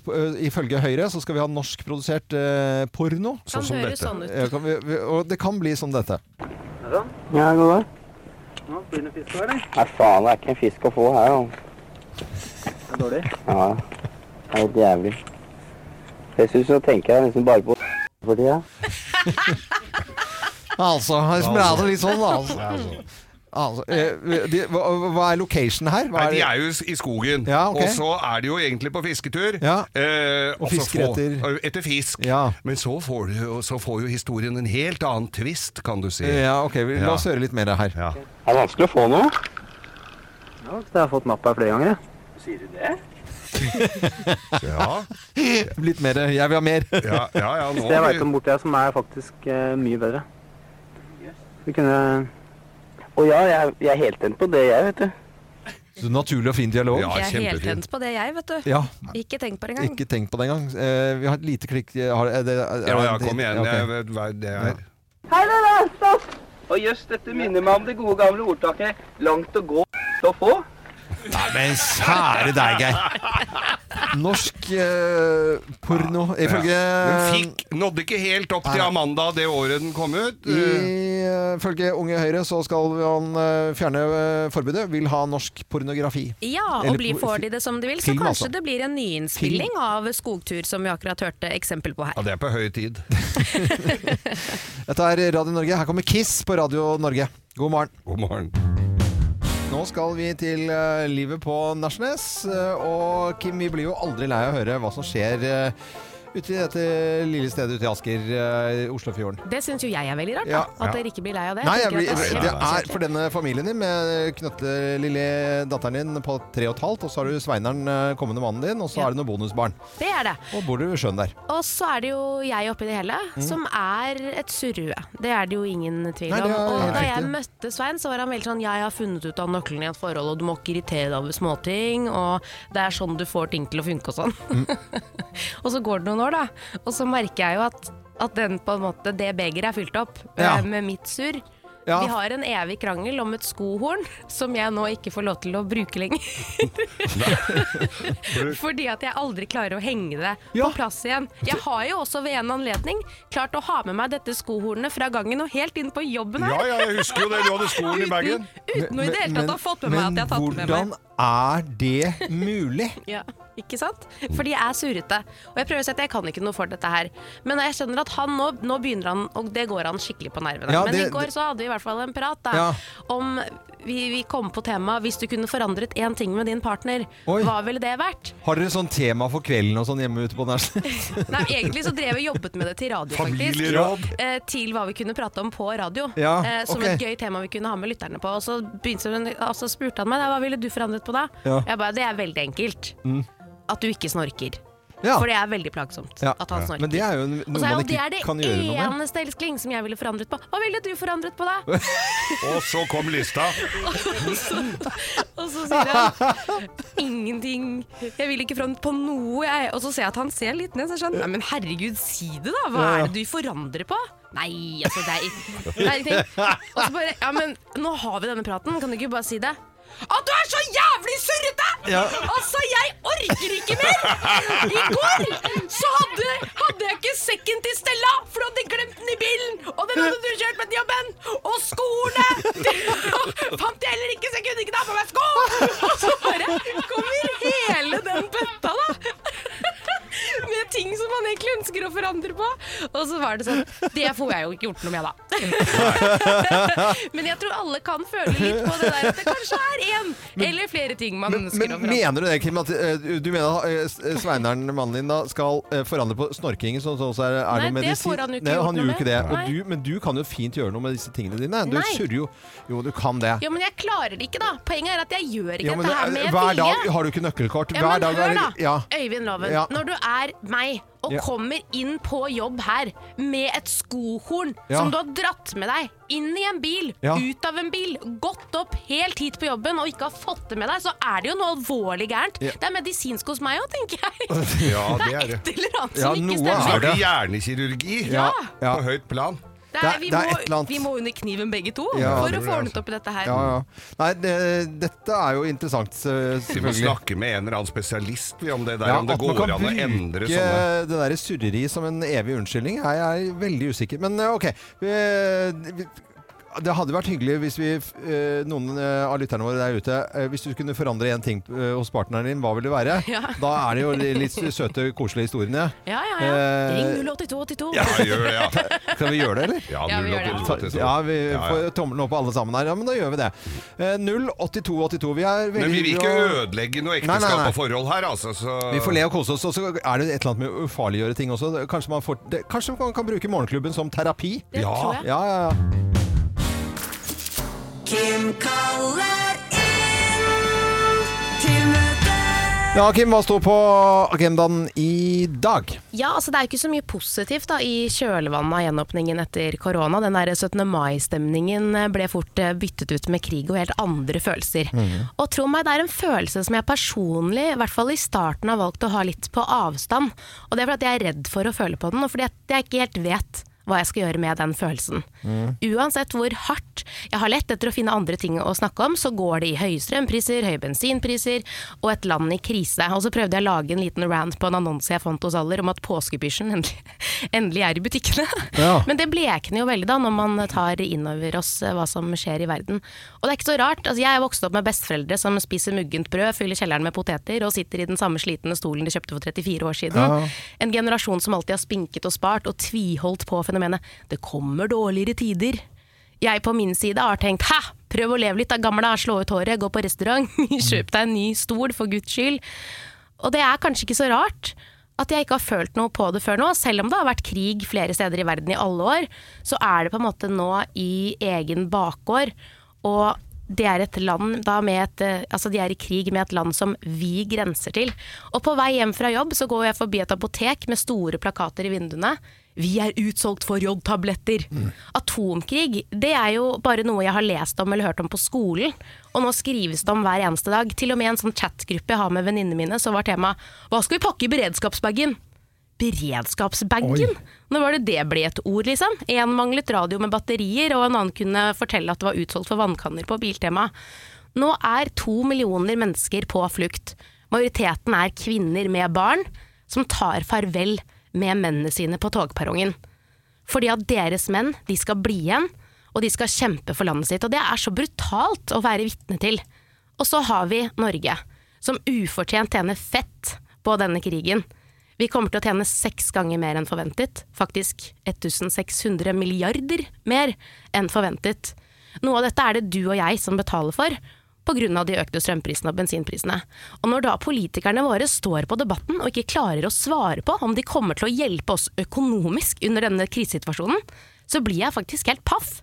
ifølge Høyre så skal vi ha norskprodusert eh, porno. Kan Sånn som dette. sånn ut. Kan vi, vi, og det kan bli som dette. Ja, god dag. Nei, faen, det er ikke en fisk å få her, da. Det er dårlig? Ja, det er helt jævlig. Dessuten så tenker jeg nesten bare på for tida. Altså, smaker det litt sånn, da. Altså. Altså, eh, de, hva, hva er location her? Hva Nei, er de er jo i skogen, Ja, okay. og så er de jo egentlig på fisketur. Ja. eh, Og fisker få- etter- etter fisk. Ja. Men så får, du, så får jo historien en helt annen twist, kan du si. Ja, ok, vi, la oss høre litt mer her. Ja. Er vanskelig å få noe? Ja, jeg har fått napp her flere ganger. Sier du det? Ja, Litt mer. Jeg vil ha mer. ja, ja, ja nå Det jeg veit om borti her som er faktisk eh, mye bedre. Vi kunne... Å ja, jeg, jeg er helt tent på det, jeg, vet du. Så naturlig og fin dialog. Ja, Jeg er helt kjempefint. tent på det, jeg, vet du. Ja, Ikke tenk på det engang. ikke tenk på det engang. Eh, vi har et lite klikk har, er det, er, Ja, ja, kom igjen. ok. Jeg vet hva det er. Hei, det der, stopp! Og jøss, dette minner meg om det gode gamle ordtaket 'langt å gå, å få'. Nei, men kjære deg, Geir. Norsk eh, porno Ifølge Den fikk, nådde ikke helt opp til Amanda det året den kom ut. Eh, Ifølge Unge Høyre så skal han eh, fjerne eh, forbudet. Vil ha norsk pornografi. Ja, Eller og blir, på- får de det som de vil, så film, kanskje altså. det blir en nyinnspilling av Skogtur, som vi akkurat hørte eksempel på her. Ja, det er på høy tid. Dette er Radio Norge. Her kommer Kiss på Radio Norge. God morgen. God morgen. Nå skal vi til eh, livet på Nærsnes. eh, og Kim, vi blir jo aldri lei av å høre hva som skjer uh, ute i dette lille stedet ute i Asker, uh, Oslofjorden. Det syns jo jeg er veldig rart, da. Ja. at dere ikke blir lei av det. Nei, jeg blir, det, er det er for denne familien din med knøtte lille datteren din på tre og et halvt, og så har du Sveineren, eh, kommende mannen din, og så Ja. er det noen bonusbarn. Det er det. Og bor du ved sjøen der. Og så er det jo jeg oppi det hele, Mm. som er et surrue. Det er det jo ingen tvil om. Nei, er Og da jeg møtte Svein, så var han veldig sånn Jeg har funnet ut av nøkkelen i et forhold, og du må ikke irritere deg over småting, og det er sånn du får ting til å funke og sånn. Mm. og så går det noen år, da, og så merker jeg jo at, at den på en måte, det begeret er fylt opp Ja. eh, med mitt surr. Ja. Vi har en evig krangel om et skohorn som jeg nå ikke får lov til å bruke lenger. Fordi at jeg aldri klarer å henge det Ja. på plass igjen. Jeg har jo også ved en anledning klart å ha med meg dette skohornet fra gangen og helt inn på jobben her. Ja, ja, jeg husker jo det. Du hadde skoen i bagen. Uten å i det hele tatt ha fått med meg at jeg har tatt med meg. Men hvordan er det mulig? Ja, ikke sant? Fordi jeg er surrete. Og jeg prøver å si at jeg kan ikke noe for dette her. Men jeg skjønner at han nå, nå begynner han, og det går han skikkelig på nervene. Ja, Men det- i går så hadde vi i hvert fall en prat da, Ja. om vi, vi kom på temaet hvis du kunne forandret én ting med din partner, Oi. hva ville det vært? Har dere sånn tema for kvelden og sånn hjemme ute på Nærsnes? Nei, egentlig så drev vi jobbet med det til radio, faktisk. Eh, til hva vi kunne prate om på radio. Ja, eh, som okay. et gøy tema vi kunne ha med lytterne på. Og så, begynte, og så spurte han meg hva ville du forandret på da. Mm. Jeg bare, det er veldig enkelt. At du ikke snorker. Ja. For det er veldig plagsomt Ja. at han snorker. Men det er jo noe og så er man det ikke er det kan gjøre noe med. eneste elskling som jeg ville forandret på. Hva ville du forandret på da? Og så kom lista. Og så sier han ingenting. Jeg vil ikke forandre på noe, jeg. Og så ser jeg at han ser litt ned. Så er jeg skjønner. Nei, men herregud, si det, da. Hva er det du forandrer på? Nei, altså, det er, det er ingenting. Og så bare Ja, men nå har vi denne praten, kan du ikke bare si det? At du er så jævlig surrete! Ja. Altså, jeg orker ikke mer! I går så hadde, hadde jeg ikke sekken til Stella, for du hadde glemt den i bilen! Og den hadde du kjørt med til jobben! Og skoene! Fant jeg heller ikke, så jeg kunne ikke ta på meg sko! Og så bare kommer hele den bøtta, da! Med ting som man egentlig ønsker å forandre på. Og så var det sånn Det får jeg jo ikke gjort noe med, da. Men jeg tror alle kan føle litt på det der at det kanskje er én eller flere ting man Men, ønsker men å forandre. mener du det, Kim, at eh, du mener at Sveinaren, Sveineren, mannen din, da skal eh, forandre på snorkingen? Sånn også er, er Nei, det får han jo ikke Nei, gjort han noe gjør ikke det. med. Du, men du kan jo fint gjøre noe med disse tingene dine. Du surrer jo Jo, du kan det. Ja, men jeg klarer det ikke, da. Poenget er at jeg gjør ikke Ja, men, dette her med vilje. hver dag har du ikke nøkkelkort. Ja, men dag er det ja. Øyvind Loven. Når du er meg og Ja. kommer inn på jobb her med et skohorn Ja. som du har dratt med deg inn i en bil, Ja. ut av en bil, gått opp helt hit på jobben og ikke har fått det med deg, så er det jo noe alvorlig gærent. Ja. Det er medisinsk hos meg òg, tenker jeg. Ja, det det er det. et eller annet Ja, som ikke noe stemmer. er det hjernekirurgi Ja. Ja. på høyt plan. Det Det er, vi, det er må, vi må under kniven begge to Ja, for å få ordnet opp i dette her. Ja, ja. Nei, det, dette er jo interessant, selvfølgelig. Vi må snakke med en eller annen spesialist vi, om det der, Ja, om det går kan an å endre sånne det der surreri som en evig unnskyldning, er veldig usikker. Men eh, OK. Vi, vi, det hadde vært hyggelig hvis vi, eh, noen eh, av lytterne våre der ute eh, Hvis du kunne forandre én ting hos partneren din, hva vil det være? Ja. Da er det jo litt søte, koselige historiene. Ja, ja, ja. Ring 08282. Ja, gjør det, ja. Skal vi gjøre det, eller? Ja, Ja, vi gjør det. 08282. Ja, vi får tommelen opp alle sammen her. Ja, men da gjør vi det. Eh, 08282. Vi er veldig Men vi vil ikke ødelegge noe Nei, nei, nei. og forhold her, altså. Så Vi får le og kose oss, og så er det et eller annet med å ufarliggjøre ting også. Kanskje man, får, det, kanskje man kan bruke Morgenklubben som terapi? Det Ja. tror jeg. Ja, ja, ja. Kim kaller inn til møte. Ja, Kim, hva står på agendaen i dag? Ja, altså Det er jo ikke så mye positivt da i kjølvannet av gjenåpningen etter korona. Den der 17. mai-stemningen ble fort eh, byttet ut med krig og helt andre følelser. Og tro meg, det er en følelse som jeg personlig, i hvert fall i starten, har valgt å ha litt på avstand. Og det er fordi jeg er redd for å føle på den, og fordi jeg ikke helt vet hva jeg skal gjøre med den følelsen. Uansett hvor hardt jeg har lett etter å finne andre ting å snakke om, så går det i høye strømpriser, høye bensinpriser og et land i krise. Og så prøvde jeg å lage en liten rant på en annonse jeg fant hos Aller om at påskepysjen endelig, endelig er i butikkene. Ja. Men det blekner jo veldig da når man tar inn over oss eh, hva som skjer i verden. Og det er ikke så rart. Altså, jeg er vokst opp med besteforeldre som spiser muggent brød, fyller kjelleren med poteter og sitter i den samme slitne stolen de kjøpte for 34 år siden. Ja. En generasjon som alltid har spinket og spart og tviholdt på fenomenet 'det kommer dårligere tider'. Jeg på min side har tenkt 'hæ, prøv å leve litt da, gamla, slå ut håret, gå på restaurant, kjøp deg en ny stol for guds skyld'. Og det er kanskje ikke så rart at jeg ikke har følt noe på det før nå. Selv om det har vært krig flere steder i verden i alle år, så er det på en måte nå i egen bakgård. Og de er et land et, eh, altså de er i krig med et land som vi grenser til. Og på vei hjem fra jobb så går jeg forbi et apotek med store plakater i vinduene. Vi er utsolgt for jodtabletter. Atomkrig det er jo bare noe jeg har lest om eller hørt om på skolen. Og nå skrives det om hver eneste dag. Til og med i en sånn chatgruppe jeg har med venninnene mine, så var temaet Hva skal vi pakke i beredskapsbagen? Beredskapsbagen? Nå var det det ble et ord, liksom? En manglet radio med batterier, og en annen kunne fortelle at det var utsolgt for vannkanner på Biltema. Nå er to millioner mennesker på flukt. Majoriteten er kvinner med barn som tar farvel med mennene sine på togperrongen. Fordi at deres menn, de skal bli igjen, og de skal kjempe for landet sitt. Og det er så brutalt å være vitne til. Og så har vi Norge, som ufortjent tjener fett på denne krigen. Vi kommer til å tjene seks ganger mer enn forventet. Faktisk 1600 milliarder mer enn forventet. Noe av dette er det du og jeg som betaler for, pga. de økte strømprisene og bensinprisene. Og når da politikerne våre står på debatten og ikke klarer å svare på om de kommer til å hjelpe oss økonomisk under denne krisesituasjonen, så blir jeg faktisk helt paff.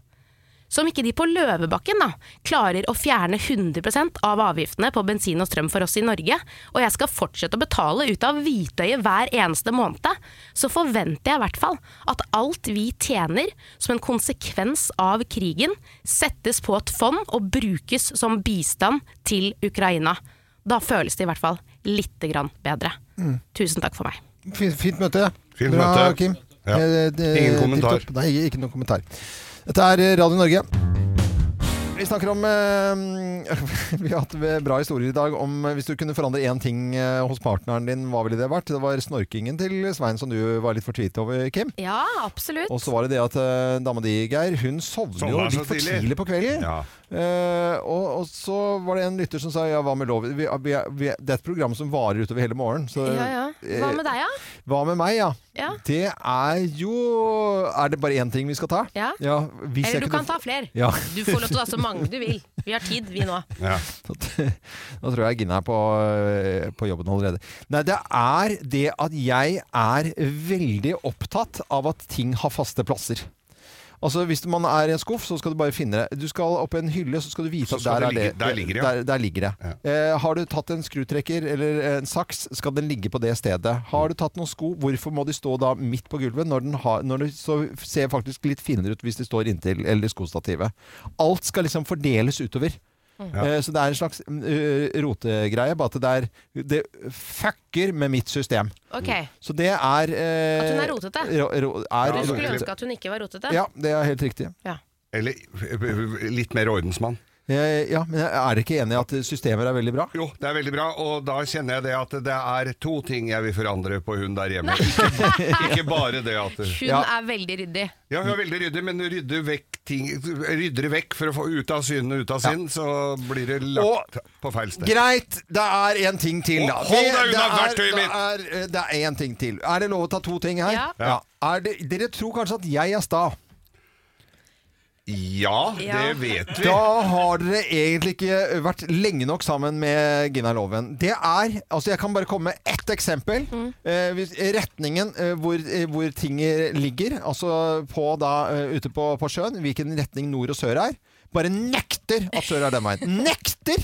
Så om ikke de på Løvebakken da, klarer å fjerne 100 av avgiftene på bensin og strøm for oss i Norge, og jeg skal fortsette å betale ut av hvitøyet hver eneste måned, så forventer jeg i hvert fall at alt vi tjener som en konsekvens av krigen, settes på et fond og brukes som bistand til Ukraina. Da føles det i hvert fall lite grann bedre. Tusen takk for meg. Fint, fint møte. Fint Bra. Kim. Ja. Eh, det- Ingen kommentar. Nei, ikke noen kommentar. Dette er Radio Norge. Vi snakker om eh, Vi har hatt bra historier i dag om eh, hvis du kunne forandre én ting eh, hos partneren din, hva ville det vært? Det var snorkingen til Svein som du var litt fortvilet over, Kim. Ja, absolutt. Og så var det det at uh, dama di, Geir, hun sovner jo litt for tidlig. på kvelden. Ja. Eh, og, og så var det en lytter som sa ja, hva med lov? Vi, vi, vi, det er et program som varer utover hele morgenen. Så, Ja, ja. Hva med deg, ja? hva med meg, ja? Ja. Det er jo Er det bare én ting vi skal ta? Ja. hvis jeg Eller du kunne kan ta flere. Ja. Du får lov til å ta så mange du vil. Vi har tid, vi nå. Ja. Nå tror jeg Gina er på, øh, på jobben allerede. Nei, det er det at jeg er veldig opptatt av at ting har faste plasser. Altså Hvis man er i en skuff, så skal du bare finne det. Du skal opp i en hylle, så skal du vite at der, det er ligge- det, der ligger det. Der, der ligger det. Eh, har du tatt en skrutrekker eller en saks, skal den ligge på det stedet. Har du tatt noen sko, hvorfor må de stå da midt på gulvet når, den har, når det så ser faktisk litt finere ut hvis de står inntil eller skostativet. Alt skal liksom fordeles utover. Ja. Eh, Så det er en slags mm, øh, rotegreie, bare at det er Det fucker med mitt system. Okay. Så det er eh, At hun er rotete? ro- ro- er Du skulle ønske at hun ikke var rotete? Ja, det er helt riktig. Eller eh, litt mer ordensmann. Eh, Ja, men er dere ikke enig i at systemer er veldig bra? Jo, det er veldig bra, og da kjenner jeg det at det er to ting jeg vil forandre på hun der hjemme. Ikke, bare det at Hun Ja. er veldig ryddig. Ja, hun er veldig ryddig, men rydder vekk ting Rydder det vekk for å få ut av syne ut av sinn, så blir det lagt på feil sted. Greit, det er en ting til, da. Hold deg unna det er- verktøyet mitt! Det er, en det er én ting til. Er det lov å ta to ting her? Ja. Ja. Er det, dere tror kanskje at jeg er sta. Ja, Ja. det vet vi. Da har dere egentlig ikke vært lenge nok sammen med Gina Loven. Det er Altså, jeg kan bare komme med ett eksempel. Eh, hvis, retningen eh, hvor, eh, hvor ting ligger, altså på da eh, ute på, på sjøen, hvilken retning nord og sør er. Bare nekter at sør er den veien. Nekter!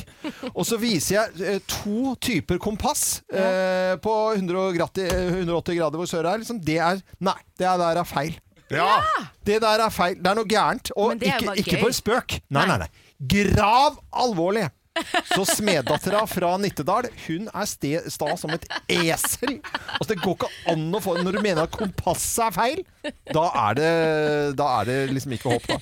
Og så viser jeg eh, to typer kompass eh, på 100 grati- 180 grader hvor sør er. Liksom, det er Nei, det er der er feil. Ja! Det der er feil. Det er noe gærent. Og ikke, ikke for spøk. Nei, Nei. nei. Grav alvorlig. Så smeddattera fra Nittedal, hun er sta som et esel. Altså, det går ikke an å få Når du mener at kompasset er feil, da er det, da er det liksom ikke håp, da.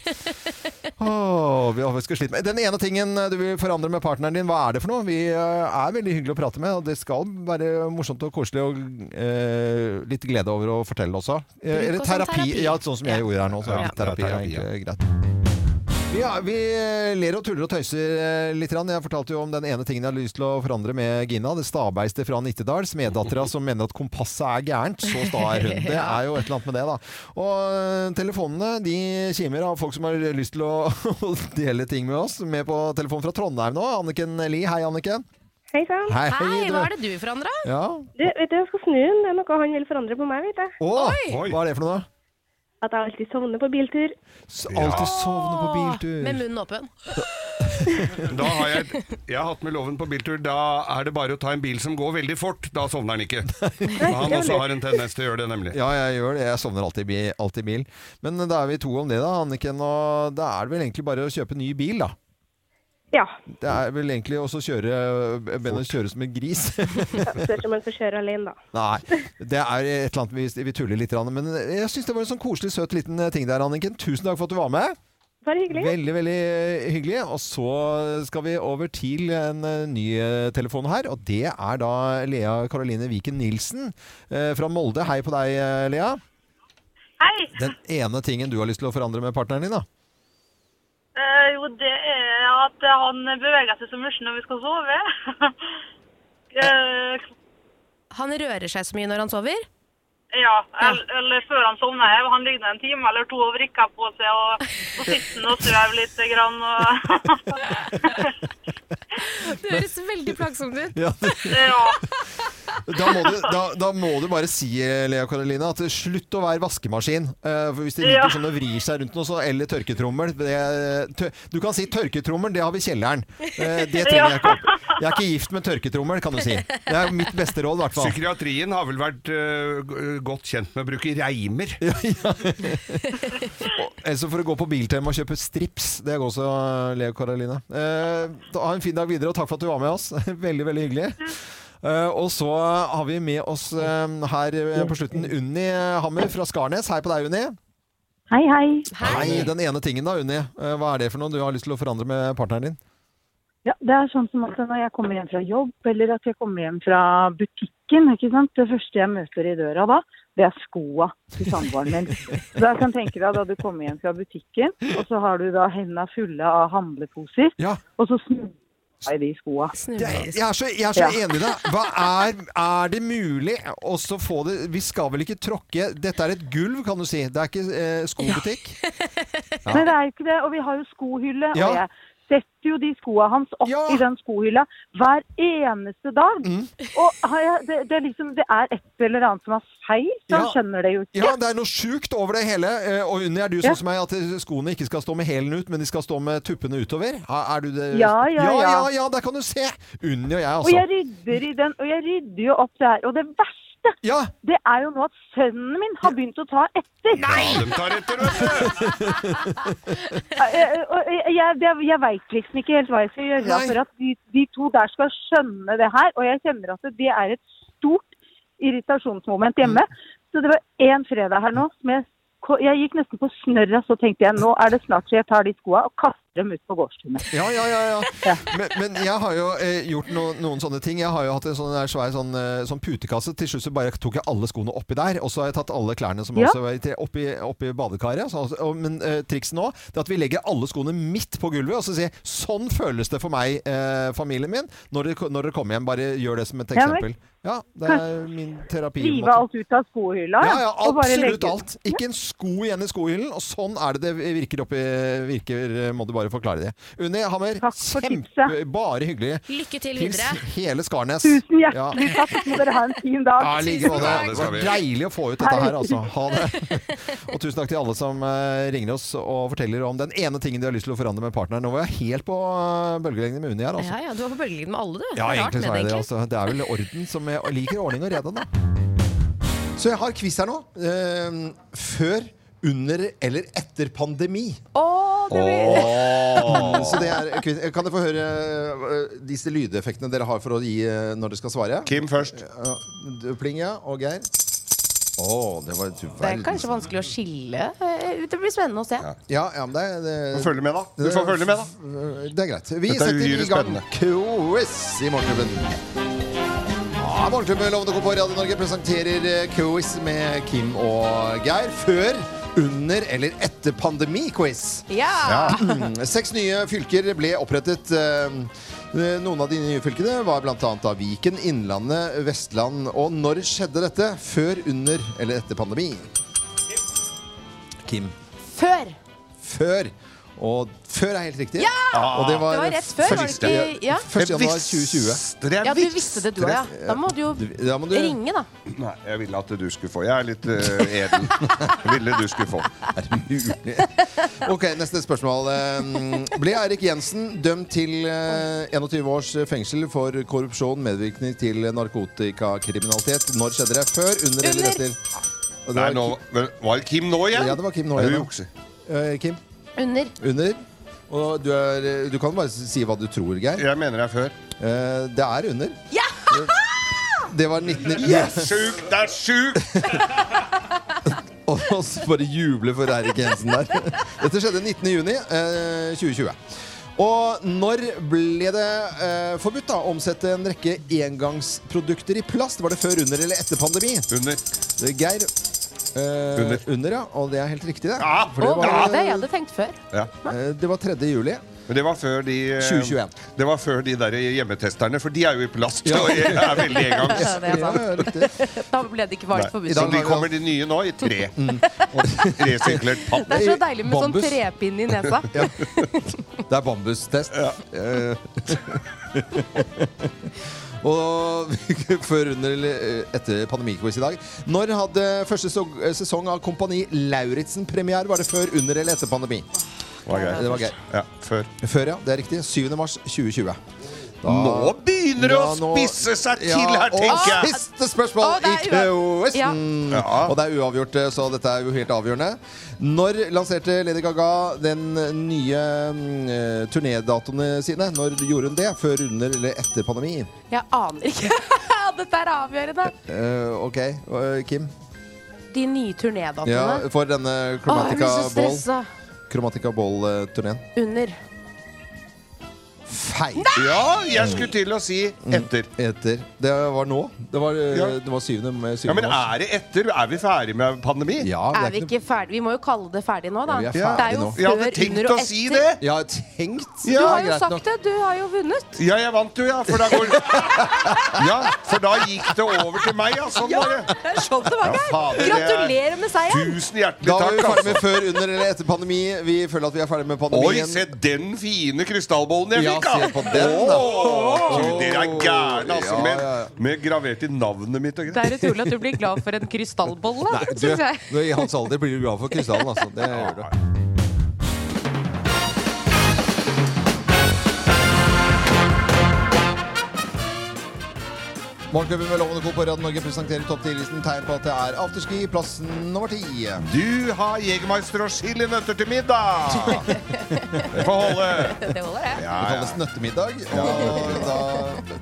Åh, vi skal slite med. Den ene tingen du vil forandre med partneren din, hva er det for noe? Vi eh, er veldig hyggelig å prate med, og det skal være morsomt og koselig og eh, litt glede over å fortelle også. Eh, eller terapi. terapi. Ja, sånn som jeg gjorde her nå. Så er Ja. litt terapi Ja, er terapi, ja. egentlig greit. Er- vi ler og tuller og tøyser eh, litt. Jeg fortalte jo om den ene tingen jeg hadde lyst til å forandre med Gina. Det stabeiste fra Nittedal. Smeddattera som mener at kompasset er gærent. Så sta er hun. Det er jo et eller annet med det, da. Og eh, telefonene de kimer av folk som har lyst til å, å dele ting med oss. Med på telefon fra Trondheim nå. Anniken Lie. Hei, Anniken. Hei sann. Hei, Hei, hva er det du forandra? Ja. Du, vet du, jeg skal snu den. Det er noe han vil forandre på meg, vet jeg. Å, Oi. hva er det for noe? At jeg alltid sovner på biltur. S- Alltid sovner på biltur. Med munnen åpen. Da har jeg, jeg har hatt med loven på biltur. Da er det bare å ta en bil som går veldig fort. Da sovner han ikke. Han også har en tendens til å gjøre det, nemlig. Ja, jeg gjør det. Jeg sovner alltid alltid i bil. Men da er vi to om det, da, Anniken. Og da er det vel egentlig bare å kjøpe ny bil, da. Ja. Det er vel egentlig også å kjøre Begynne å kjøre som en gris. Spørs om en får kjøre alene, da. Nei, det er et eller annet vi, vi tuller litt. Men jeg syns det var en sånn koselig, søt liten ting der, Anniken. Tusen takk for at du var med. Bare hyggelig. Veldig, veldig hyggelig. Og så skal vi over til en eh, ny eh, telefon her. Og det er da Lea Karoline Viken Nilsen eh, fra Molde. Hei på deg, eh, Lea. Hei. Den ene tingen du har lyst til å forandre med partneren din, da? Eh, jo, det er at han beveger seg så mye når vi skal sove. Eh, Han rører seg så mye når han sover. ja, eller, eller før han sovner. Han ligger en time eller to og vrikker på seg og og sitter og sover litt. Grann, og Det høres veldig plagsomt ut. Ja, ja. Da, må du, da, da må du bare si, Lea Karoline, at slutt å være vaskemaskin. Eh, for hvis det ligger Ja. sånn og vrir seg rundt noe, så, eller tørketrommel det, tø, Du kan si tørketrommel, det har vi i kjelleren. Eh, det trenger jeg ikke opp. Jeg er ikke gift med tørketrommel, kan du si. Det er mitt beste råd, i hvert fall. Psykiatrien har vel vært uh, godt kjent med å bruke reimer. Ellers for får du gå på Biltema og kjøpe strips. Det går også, Leo Karoline. Uh, ha en fin dag videre, og takk for at du var med oss. veldig, veldig hyggelig. Eh, og så har vi med oss eh, her eh, på slutten Unni Hammer fra Skarnes. Hei på deg, Unni. Hei, hei. Hei. Den ene tingen da, Unni. Hva er det for noe du har lyst til å forandre med partneren din? Ja, det er sånn som at når jeg kommer hjem fra jobb, eller at jeg kommer hjem fra butikken, ikke sant? det første jeg møter i døra da, det er skoa til samboeren min. Så jeg kan tenke deg da du kommer hjem fra butikken, og så har du da hendene fulle av handleposer, Ja. og så snur jeg de skoa. Jeg, jeg er så, jeg er så Ja. enig i deg. Hva er, er det mulig å få det Vi skal vel ikke tråkke Dette er et gulv, kan du si. Det er ikke eh, skobutikk. Ja. Men det er jo ikke det, og vi har jo skohylle, Ja. og jeg setter jo de skoa hans opp Ja. i den skohylla hver eneste dag. Mm. Og har jeg, det, det, er liksom, det er et eller annet som er feil, så han Ja. skjønner det jo ikke. Ja, det er noe sjukt over det hele. Eh, Og Unni, er du Ja. sånn som meg at eh, skoene ikke skal stå med hælen ut, men de skal stå med tuppene utover? Er du det? Ja, ja, ja. ja. ja, ja, Der kan du se! Unni og jeg, altså. Og jeg altså. rydder i den, og jeg rydder jo opp der. Og det verste, Ja, det er jo nå at sønnen min har begynt å ta etter. Ja, de tar etter, vet du! Jeg, jeg, jeg, jeg veit liksom ikke helt hva jeg skal gjøre Nei. for at de, de to der skal skjønne det her. Og jeg kjenner at det er et stort irritasjonsmoment hjemme. Så det var én fredag her nå som jeg jeg gikk nesten på snørra, så tenkte jeg nå er det snart så jeg tar de skoa og kaster dem ut på gårdstunet. ja, ja. ja, ja. Men, men jeg har jo eh, gjort no, noen sånne ting. Jeg har jo hatt en sånn der svær sånn, eh, sånn putekasse. Til slutt så bare tok jeg alle skoene oppi der. Og så har jeg tatt alle klærne som Ja. også var oppi, oppi badekaret. Så, altså- og, men eh, trikset nå det er at vi legger alle skoene midt på gulvet og så sier sånn føles det for meg, eh, familien min, når dere, når dere kommer hjem. Bare gjør det som et eksempel. Ja, det er min terapi. Rive alt ut av skohylla Ja, ja, absolutt alt. Ikke en sko igjen i skohyllen. Og sånn er det det virker oppi virker, Må du bare forklare det. Unni Hammer, kjempe, bare hyggelig. Lykke til videre. videre. hele Skarnes. Tusen Ja. hjertelig takk. Må dere ha en fin dag. Ja, like måte. Det var deilig å få ut dette her, altså. Ha det. Og tusen takk til alle som eh, ringer oss og forteller om den ene tingen de har lyst til å forandre med partneren. Nå var jeg helt på eh, bølgelengde med Unni her, altså. Ja, ja, du var på bølgelengde med alle, du. Ja, egentlig så med er det det. Altså. Det er vel orden som jeg liker ordning og rede, da. Så jeg har quiz her nå. Uh, før under eller etter pandemi. Oh, det blir Så det er, kan dere få høre eh, disse lydeffektene dere har for å gi eh, når dere skal svare? Kim først. Pling, ja. Og Geir? Oh, det var Det er kanskje vanskelig å skille. Eh, Det blir spennende å se. Ja, ja, men det, det Du følge med, da. Du får følge med, da. Det er greit. Vi Dette er setter i gang quiz i Morgenklubben. Ja, Morgenklubben Lovende Co. på Radio Norge presenterer quiz med Kim og Geir. Før, under eller etter pandemi-quiz. Ja! Seks nye fylker ble opprettet. eh, Noen av de nye fylkene var bl.a. Viken, Innlandet, Vestland. Og når skjedde dette? Før, under eller etter pandemi? Kim. Før. Før. Og før er helt riktig. Ja! Og det var, Det var rett før, var det ikke- ja. 1. januar 2020. Ja, du visste det, du òg, ja. Da må du jo Da må du- ringe, da. Nei, jeg ville at du skulle få. Jeg er litt uh, edel. Jeg ville du skulle få. Er det mulig? Ok, neste spørsmål. Eh, Ble Eirik Jensen dømt til eh, 21 års fengsel for korrupsjon, medvirkning til narkotikakriminalitet? Når skjedde det? Før, under eller Under. etter? Det var, Nei, nå, var det Kim nå igjen? Ja, det var Kim nå igjen? Eh, Kim? Under. Under. Og du, er, du kan bare si hva du tror, Geir. Jeg mener det er før. Eh, det er under. Ja! Det var 19... Sjukt! Det er sjukt! Og så bare juble for Eirik Jensen der. Dette skjedde 19. juni eh, 2020. Og når ble det eh, forbudt da, å omsette en rekke engangsprodukter i plast? Var det før, under eller etter pandemi? Under. Eh, Geir? Eh, Under. ja. Og det er helt riktig, det. Ja, For det var, det jeg hadde tenkt før. Ja. eh, det var 3. juli. Men det var før de eh, 2021. Det var før de der hjemmetesterne, for de er jo i plast Ja. og er veldig engangs. Ja, det er sant. Ja. Da ble det ikke varmt forbudt. Så de kommer de nye nå i tre. Resyklert papp. Det er så deilig med sånn Bambus. trepinn i nesa. Ja. Det er bambustest. Eh, Og før, under eller etter pandemiquiz i dag. Når hadde første sesong- sesong av Kompani Lauritzen premiere? Var det før, under eller etter pandemi? Det var gøy. Det var gøy. Ja, før. Før, ja. Det er riktig. 7. mars 2020. Da- Nå begynner det Ja, å spisse seg til her, tenker Og jeg! siste spørsmål Å, i quizen! Ja. Og det er uavgjort, så dette er jo helt avgjørende. Når lanserte Lady Gaga den nye uh, turnédatoene sine? Når gjorde hun det? Før, under eller etter pandemi? Jeg aner ikke. Dette er avgjørende. Uh, ok, uh, Kim? De nye Ja, turnédatoene. for denne Chromatica Ball. Chromatica Ball-turneen. Under. Feil! Ja, jeg skulle til å si etter. Etter. Det var nå. Det var, eh, Ja. det var syvende, med 7. Ja, Men er det etter? Er vi ferdig med pandemi? Ja, er, Er vi ikke ferdig? Vi må jo kalle det ferdig nå, da. Ja, vi er det er ferdig nå. Jeg hadde tenkt å si det! Jeg har tenkt. Du har jo sagt nok. det. Du har jo vunnet. Ja, jeg vant jo, ja. For da, går... ja, for da gikk det over til meg, ja. Sånn var det. Sånn det var, Geir. er- Gratulerer med seieren. Tusen hjertelig takk. Da var vi ferdig med Altså. før, under eller etter pandemi. Vi føler at vi er ferdig med Oi, se den fine krystallbollen jeg fikk! Se på den, da. Du, dere er gærne, altså. Ja, Med, ja, ja. med gravert i navnet mitt og Det er utrolig at du blir glad for en krystallbolle, Nei, du, jeg. du, I hans alder blir du glad for krystallen, altså. Det gjør du. Morgenklubben med Lovende Co. på Radio Norge presenterer topp 10-listen tegn på at det er afterski, plass nummer ti. Du har Jegermeister og chilinøtter til middag! Det får holde. Det holder, det. Det Ja, ja. kalles nøttemiddag, og da,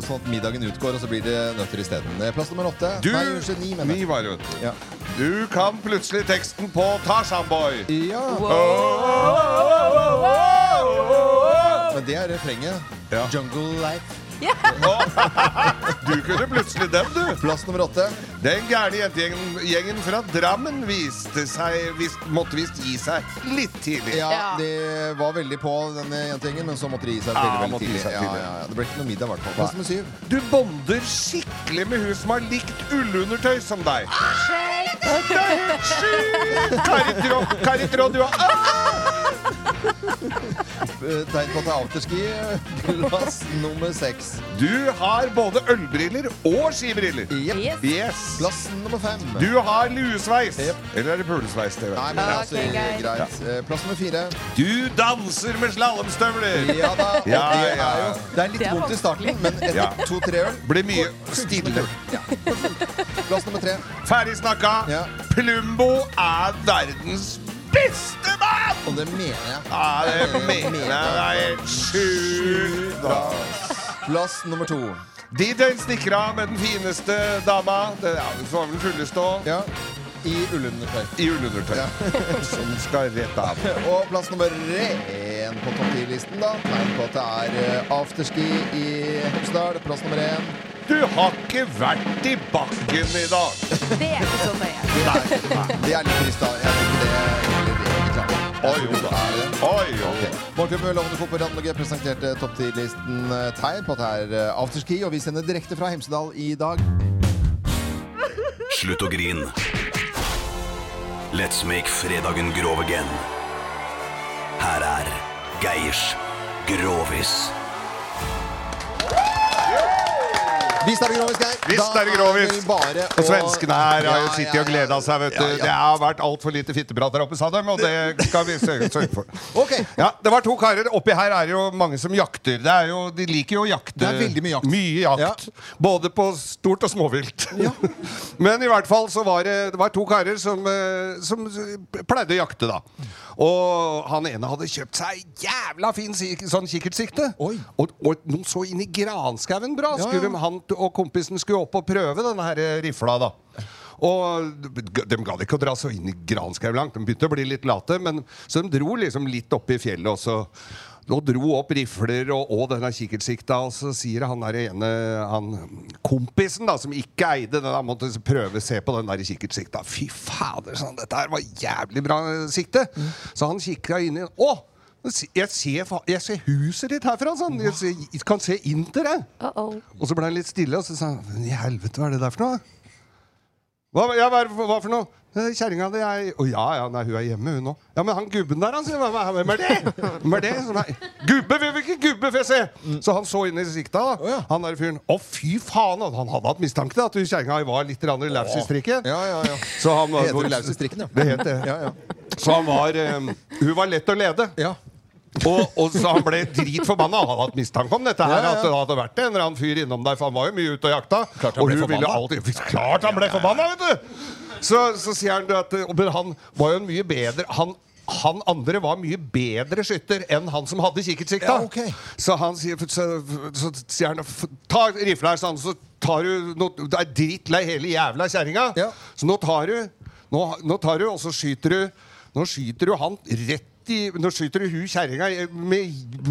sånn at middagen utgår, og så blir det nøtter isteden. Plass nummer åtte. Du, Nei, unnskyld, ni, mener Ni var det, vet du. Ja. Du kan plutselig teksten på Tarzan Boy. ja. Oh, Men det er refrenget. Ja. Jungle Life. Du kunne plutselig den, du. Plass nummer åtte. Den gærne jentegjengen gjengen fra Drammen viste seg, vis, måtte visst gi seg litt tidlig. Ja, Ja. de var veldig på denne jentegjengen, men så måtte de gi seg Ja, veldig, veldig gi tidlig. seg Ja, tidlig. ja, ja. Det ble ikke noe middag, i hvert fall. Plass nummer syv. Du bonder skikkelig med hun som har likt ullundertøy som deg. Helt sjukt! Kari Trå, du har Eh, Tegn på at det er afterski. Plass nummer seks. Du har både ølbriller og skibriller. Jepp. Yes. Glass nummer fem. Du har luesveis. Jep. Eller er det pulesveis? Det vet Nei, jeg. men det er Ok, altså greit. greit. Eh, Plass nummer fire. Du danser med slalåmstøvler. Ja da. og Ja, det, ja. er jo, det er litt Det er vondt i starten, men etter Ja. to-tre øl Blir mye stille. Plass nummer tre. Ferdig snakka. Ja. Plumbo er verdens beste mann! Og det mener jeg. Ja, det mener jeg. Det er helt sjukt. Plass nummer to. DJ snikker av med den fineste dama. Det ja, vi får vel òg. Ja. I ullundertøy. I ullundertøy. Som skal rett av. Og plass nummer én på topp 10-listen, da. Tegn på at det er eh, afterski i Hemsedal. Plass nummer én. Du har ikke vært i bakken i dag. Det er ikke så nøye. Nei, det er litt trist, da. Jeg tror ikke det egentlig alle. Oi, Jeg Oi, er det. Oi, oi. Ok. Morgenklubben med Lovende Fotball Norge presenterte topp 10-listen eh, tegn på at det er eh, afterski, og vi sender direkte fra Hemsedal i dag. Slutt å grin. Let's make fredagen grov again. Her er Geirs Grovis. Visst er det grovis, Geir. Visst er det grovis. Og svenskene her har jo sittet og gleda seg, vet du. Ja, ja. Det har vært altfor lite fitteprat der oppe, sa de, og det skal vi sørge for. Okay. Ja, det var to karer. Oppi her er det jo mange som jakter. Det er jo, de liker jo å jakte. Det er veldig mye jakt. Mye jakt. Både på stort og småvilt. Men i hvert fall så var det, det var to karer som, eh, som pleide å jakte, da. Og han ene hadde kjøpt seg jævla fin sånn kikkertsikte. Og, og noe så inn i granskauen bra. Ja, Skulle ja. han og kompisen skulle opp og prøve denne her rifla, da. Og de gadd ikke å dra så inn i granskau langt. De begynte å bli litt late, men så de dro liksom litt opp i fjellet. også. og dro opp rifler og, og denne kikkertsikta, og så sier han der ene han, kompisen da, som ikke eide den, han måtte prøve å se på den der kikkertsikta. Fy fader, sånn, dette her var jævlig bra sikte. Så han kikka inn i Å! Jeg ser, jeg ser huset ditt herfra! Sånn. Jeg, ser, jeg kan se inn til det. Og så ble han litt stille, og så sa han Men i helvete, hva er det der for noe? Hva, ja, hva, hva for noe? «Eh, Kjerringa di er Å ja, ja, nei, hun er hjemme, hun òg. Ja, men han gubben der, han sier «Hva- Hvem er det? Hvem er det? Så, er gubbe! ikke gubbe får jeg se? Så han så inn i sikta, da. Han der fyren. Å, fy faen! Han hadde hatt mistanke til at hun kjerringa var litt laus i strikken. Ja, ja, ja. Så han var, Det heter laus i strikken, ja. Det heter det. Ja, ja. Så han var um, Hun var lett å lede. Og, og så han ble dritforbanna. Han hadde hatt mistanke om dette. her Ja, ja, ja. At det hadde vært en eller annen fyr innom der, for han var jo mye ute og jakta. Klart han og hun ville alltid Klart han ble forbanna, vet du! Så, så sier han at Men han var jo en mye bedre han, han andre var mye bedre skytter enn han som hadde kikkertsikta. Ja, okay. Så han sier så, så sier han Ta rifla her, så tar du nå, Du er drittlei hele jævla kjerringa. Så nå tar du nå, nå tar du, og så skyter du Nå skyter du han rett i Nå skyter du hun kjerringa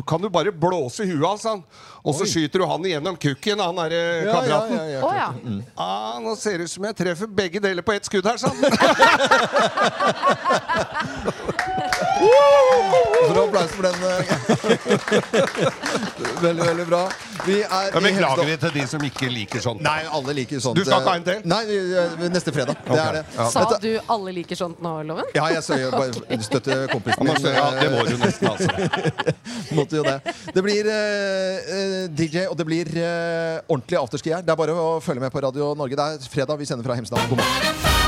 Kan du bare blåse huet hans, han. Og så skyter du han igjennom kukken, han derre Ja, kameraten. ja, ja, ja, ja. Mm. Ah, nå ser det ut som jeg treffer begge deler på ett skudd her, sånn. Så da applaus for den. eh. veldig, veldig bra. Vi er Ja, Beklager vi til de som ikke liker sånt. Nei, alle liker sånt. Du skal ikke ha en til? Nei, eh, neste fredag. Det er det. Ja. Sa du 'alle liker sånt' nå, Loven? Ja, jeg skal jeg bare støtter kompisen min. ja, det må du nesten, altså. Måtte jo det. Det blir eh, eh, DJ, og det blir uh, ordentlig afterski her. Det er bare å følge med på Radio Norge. Det er fredag, vi sender fra Hemsedal. God morgen.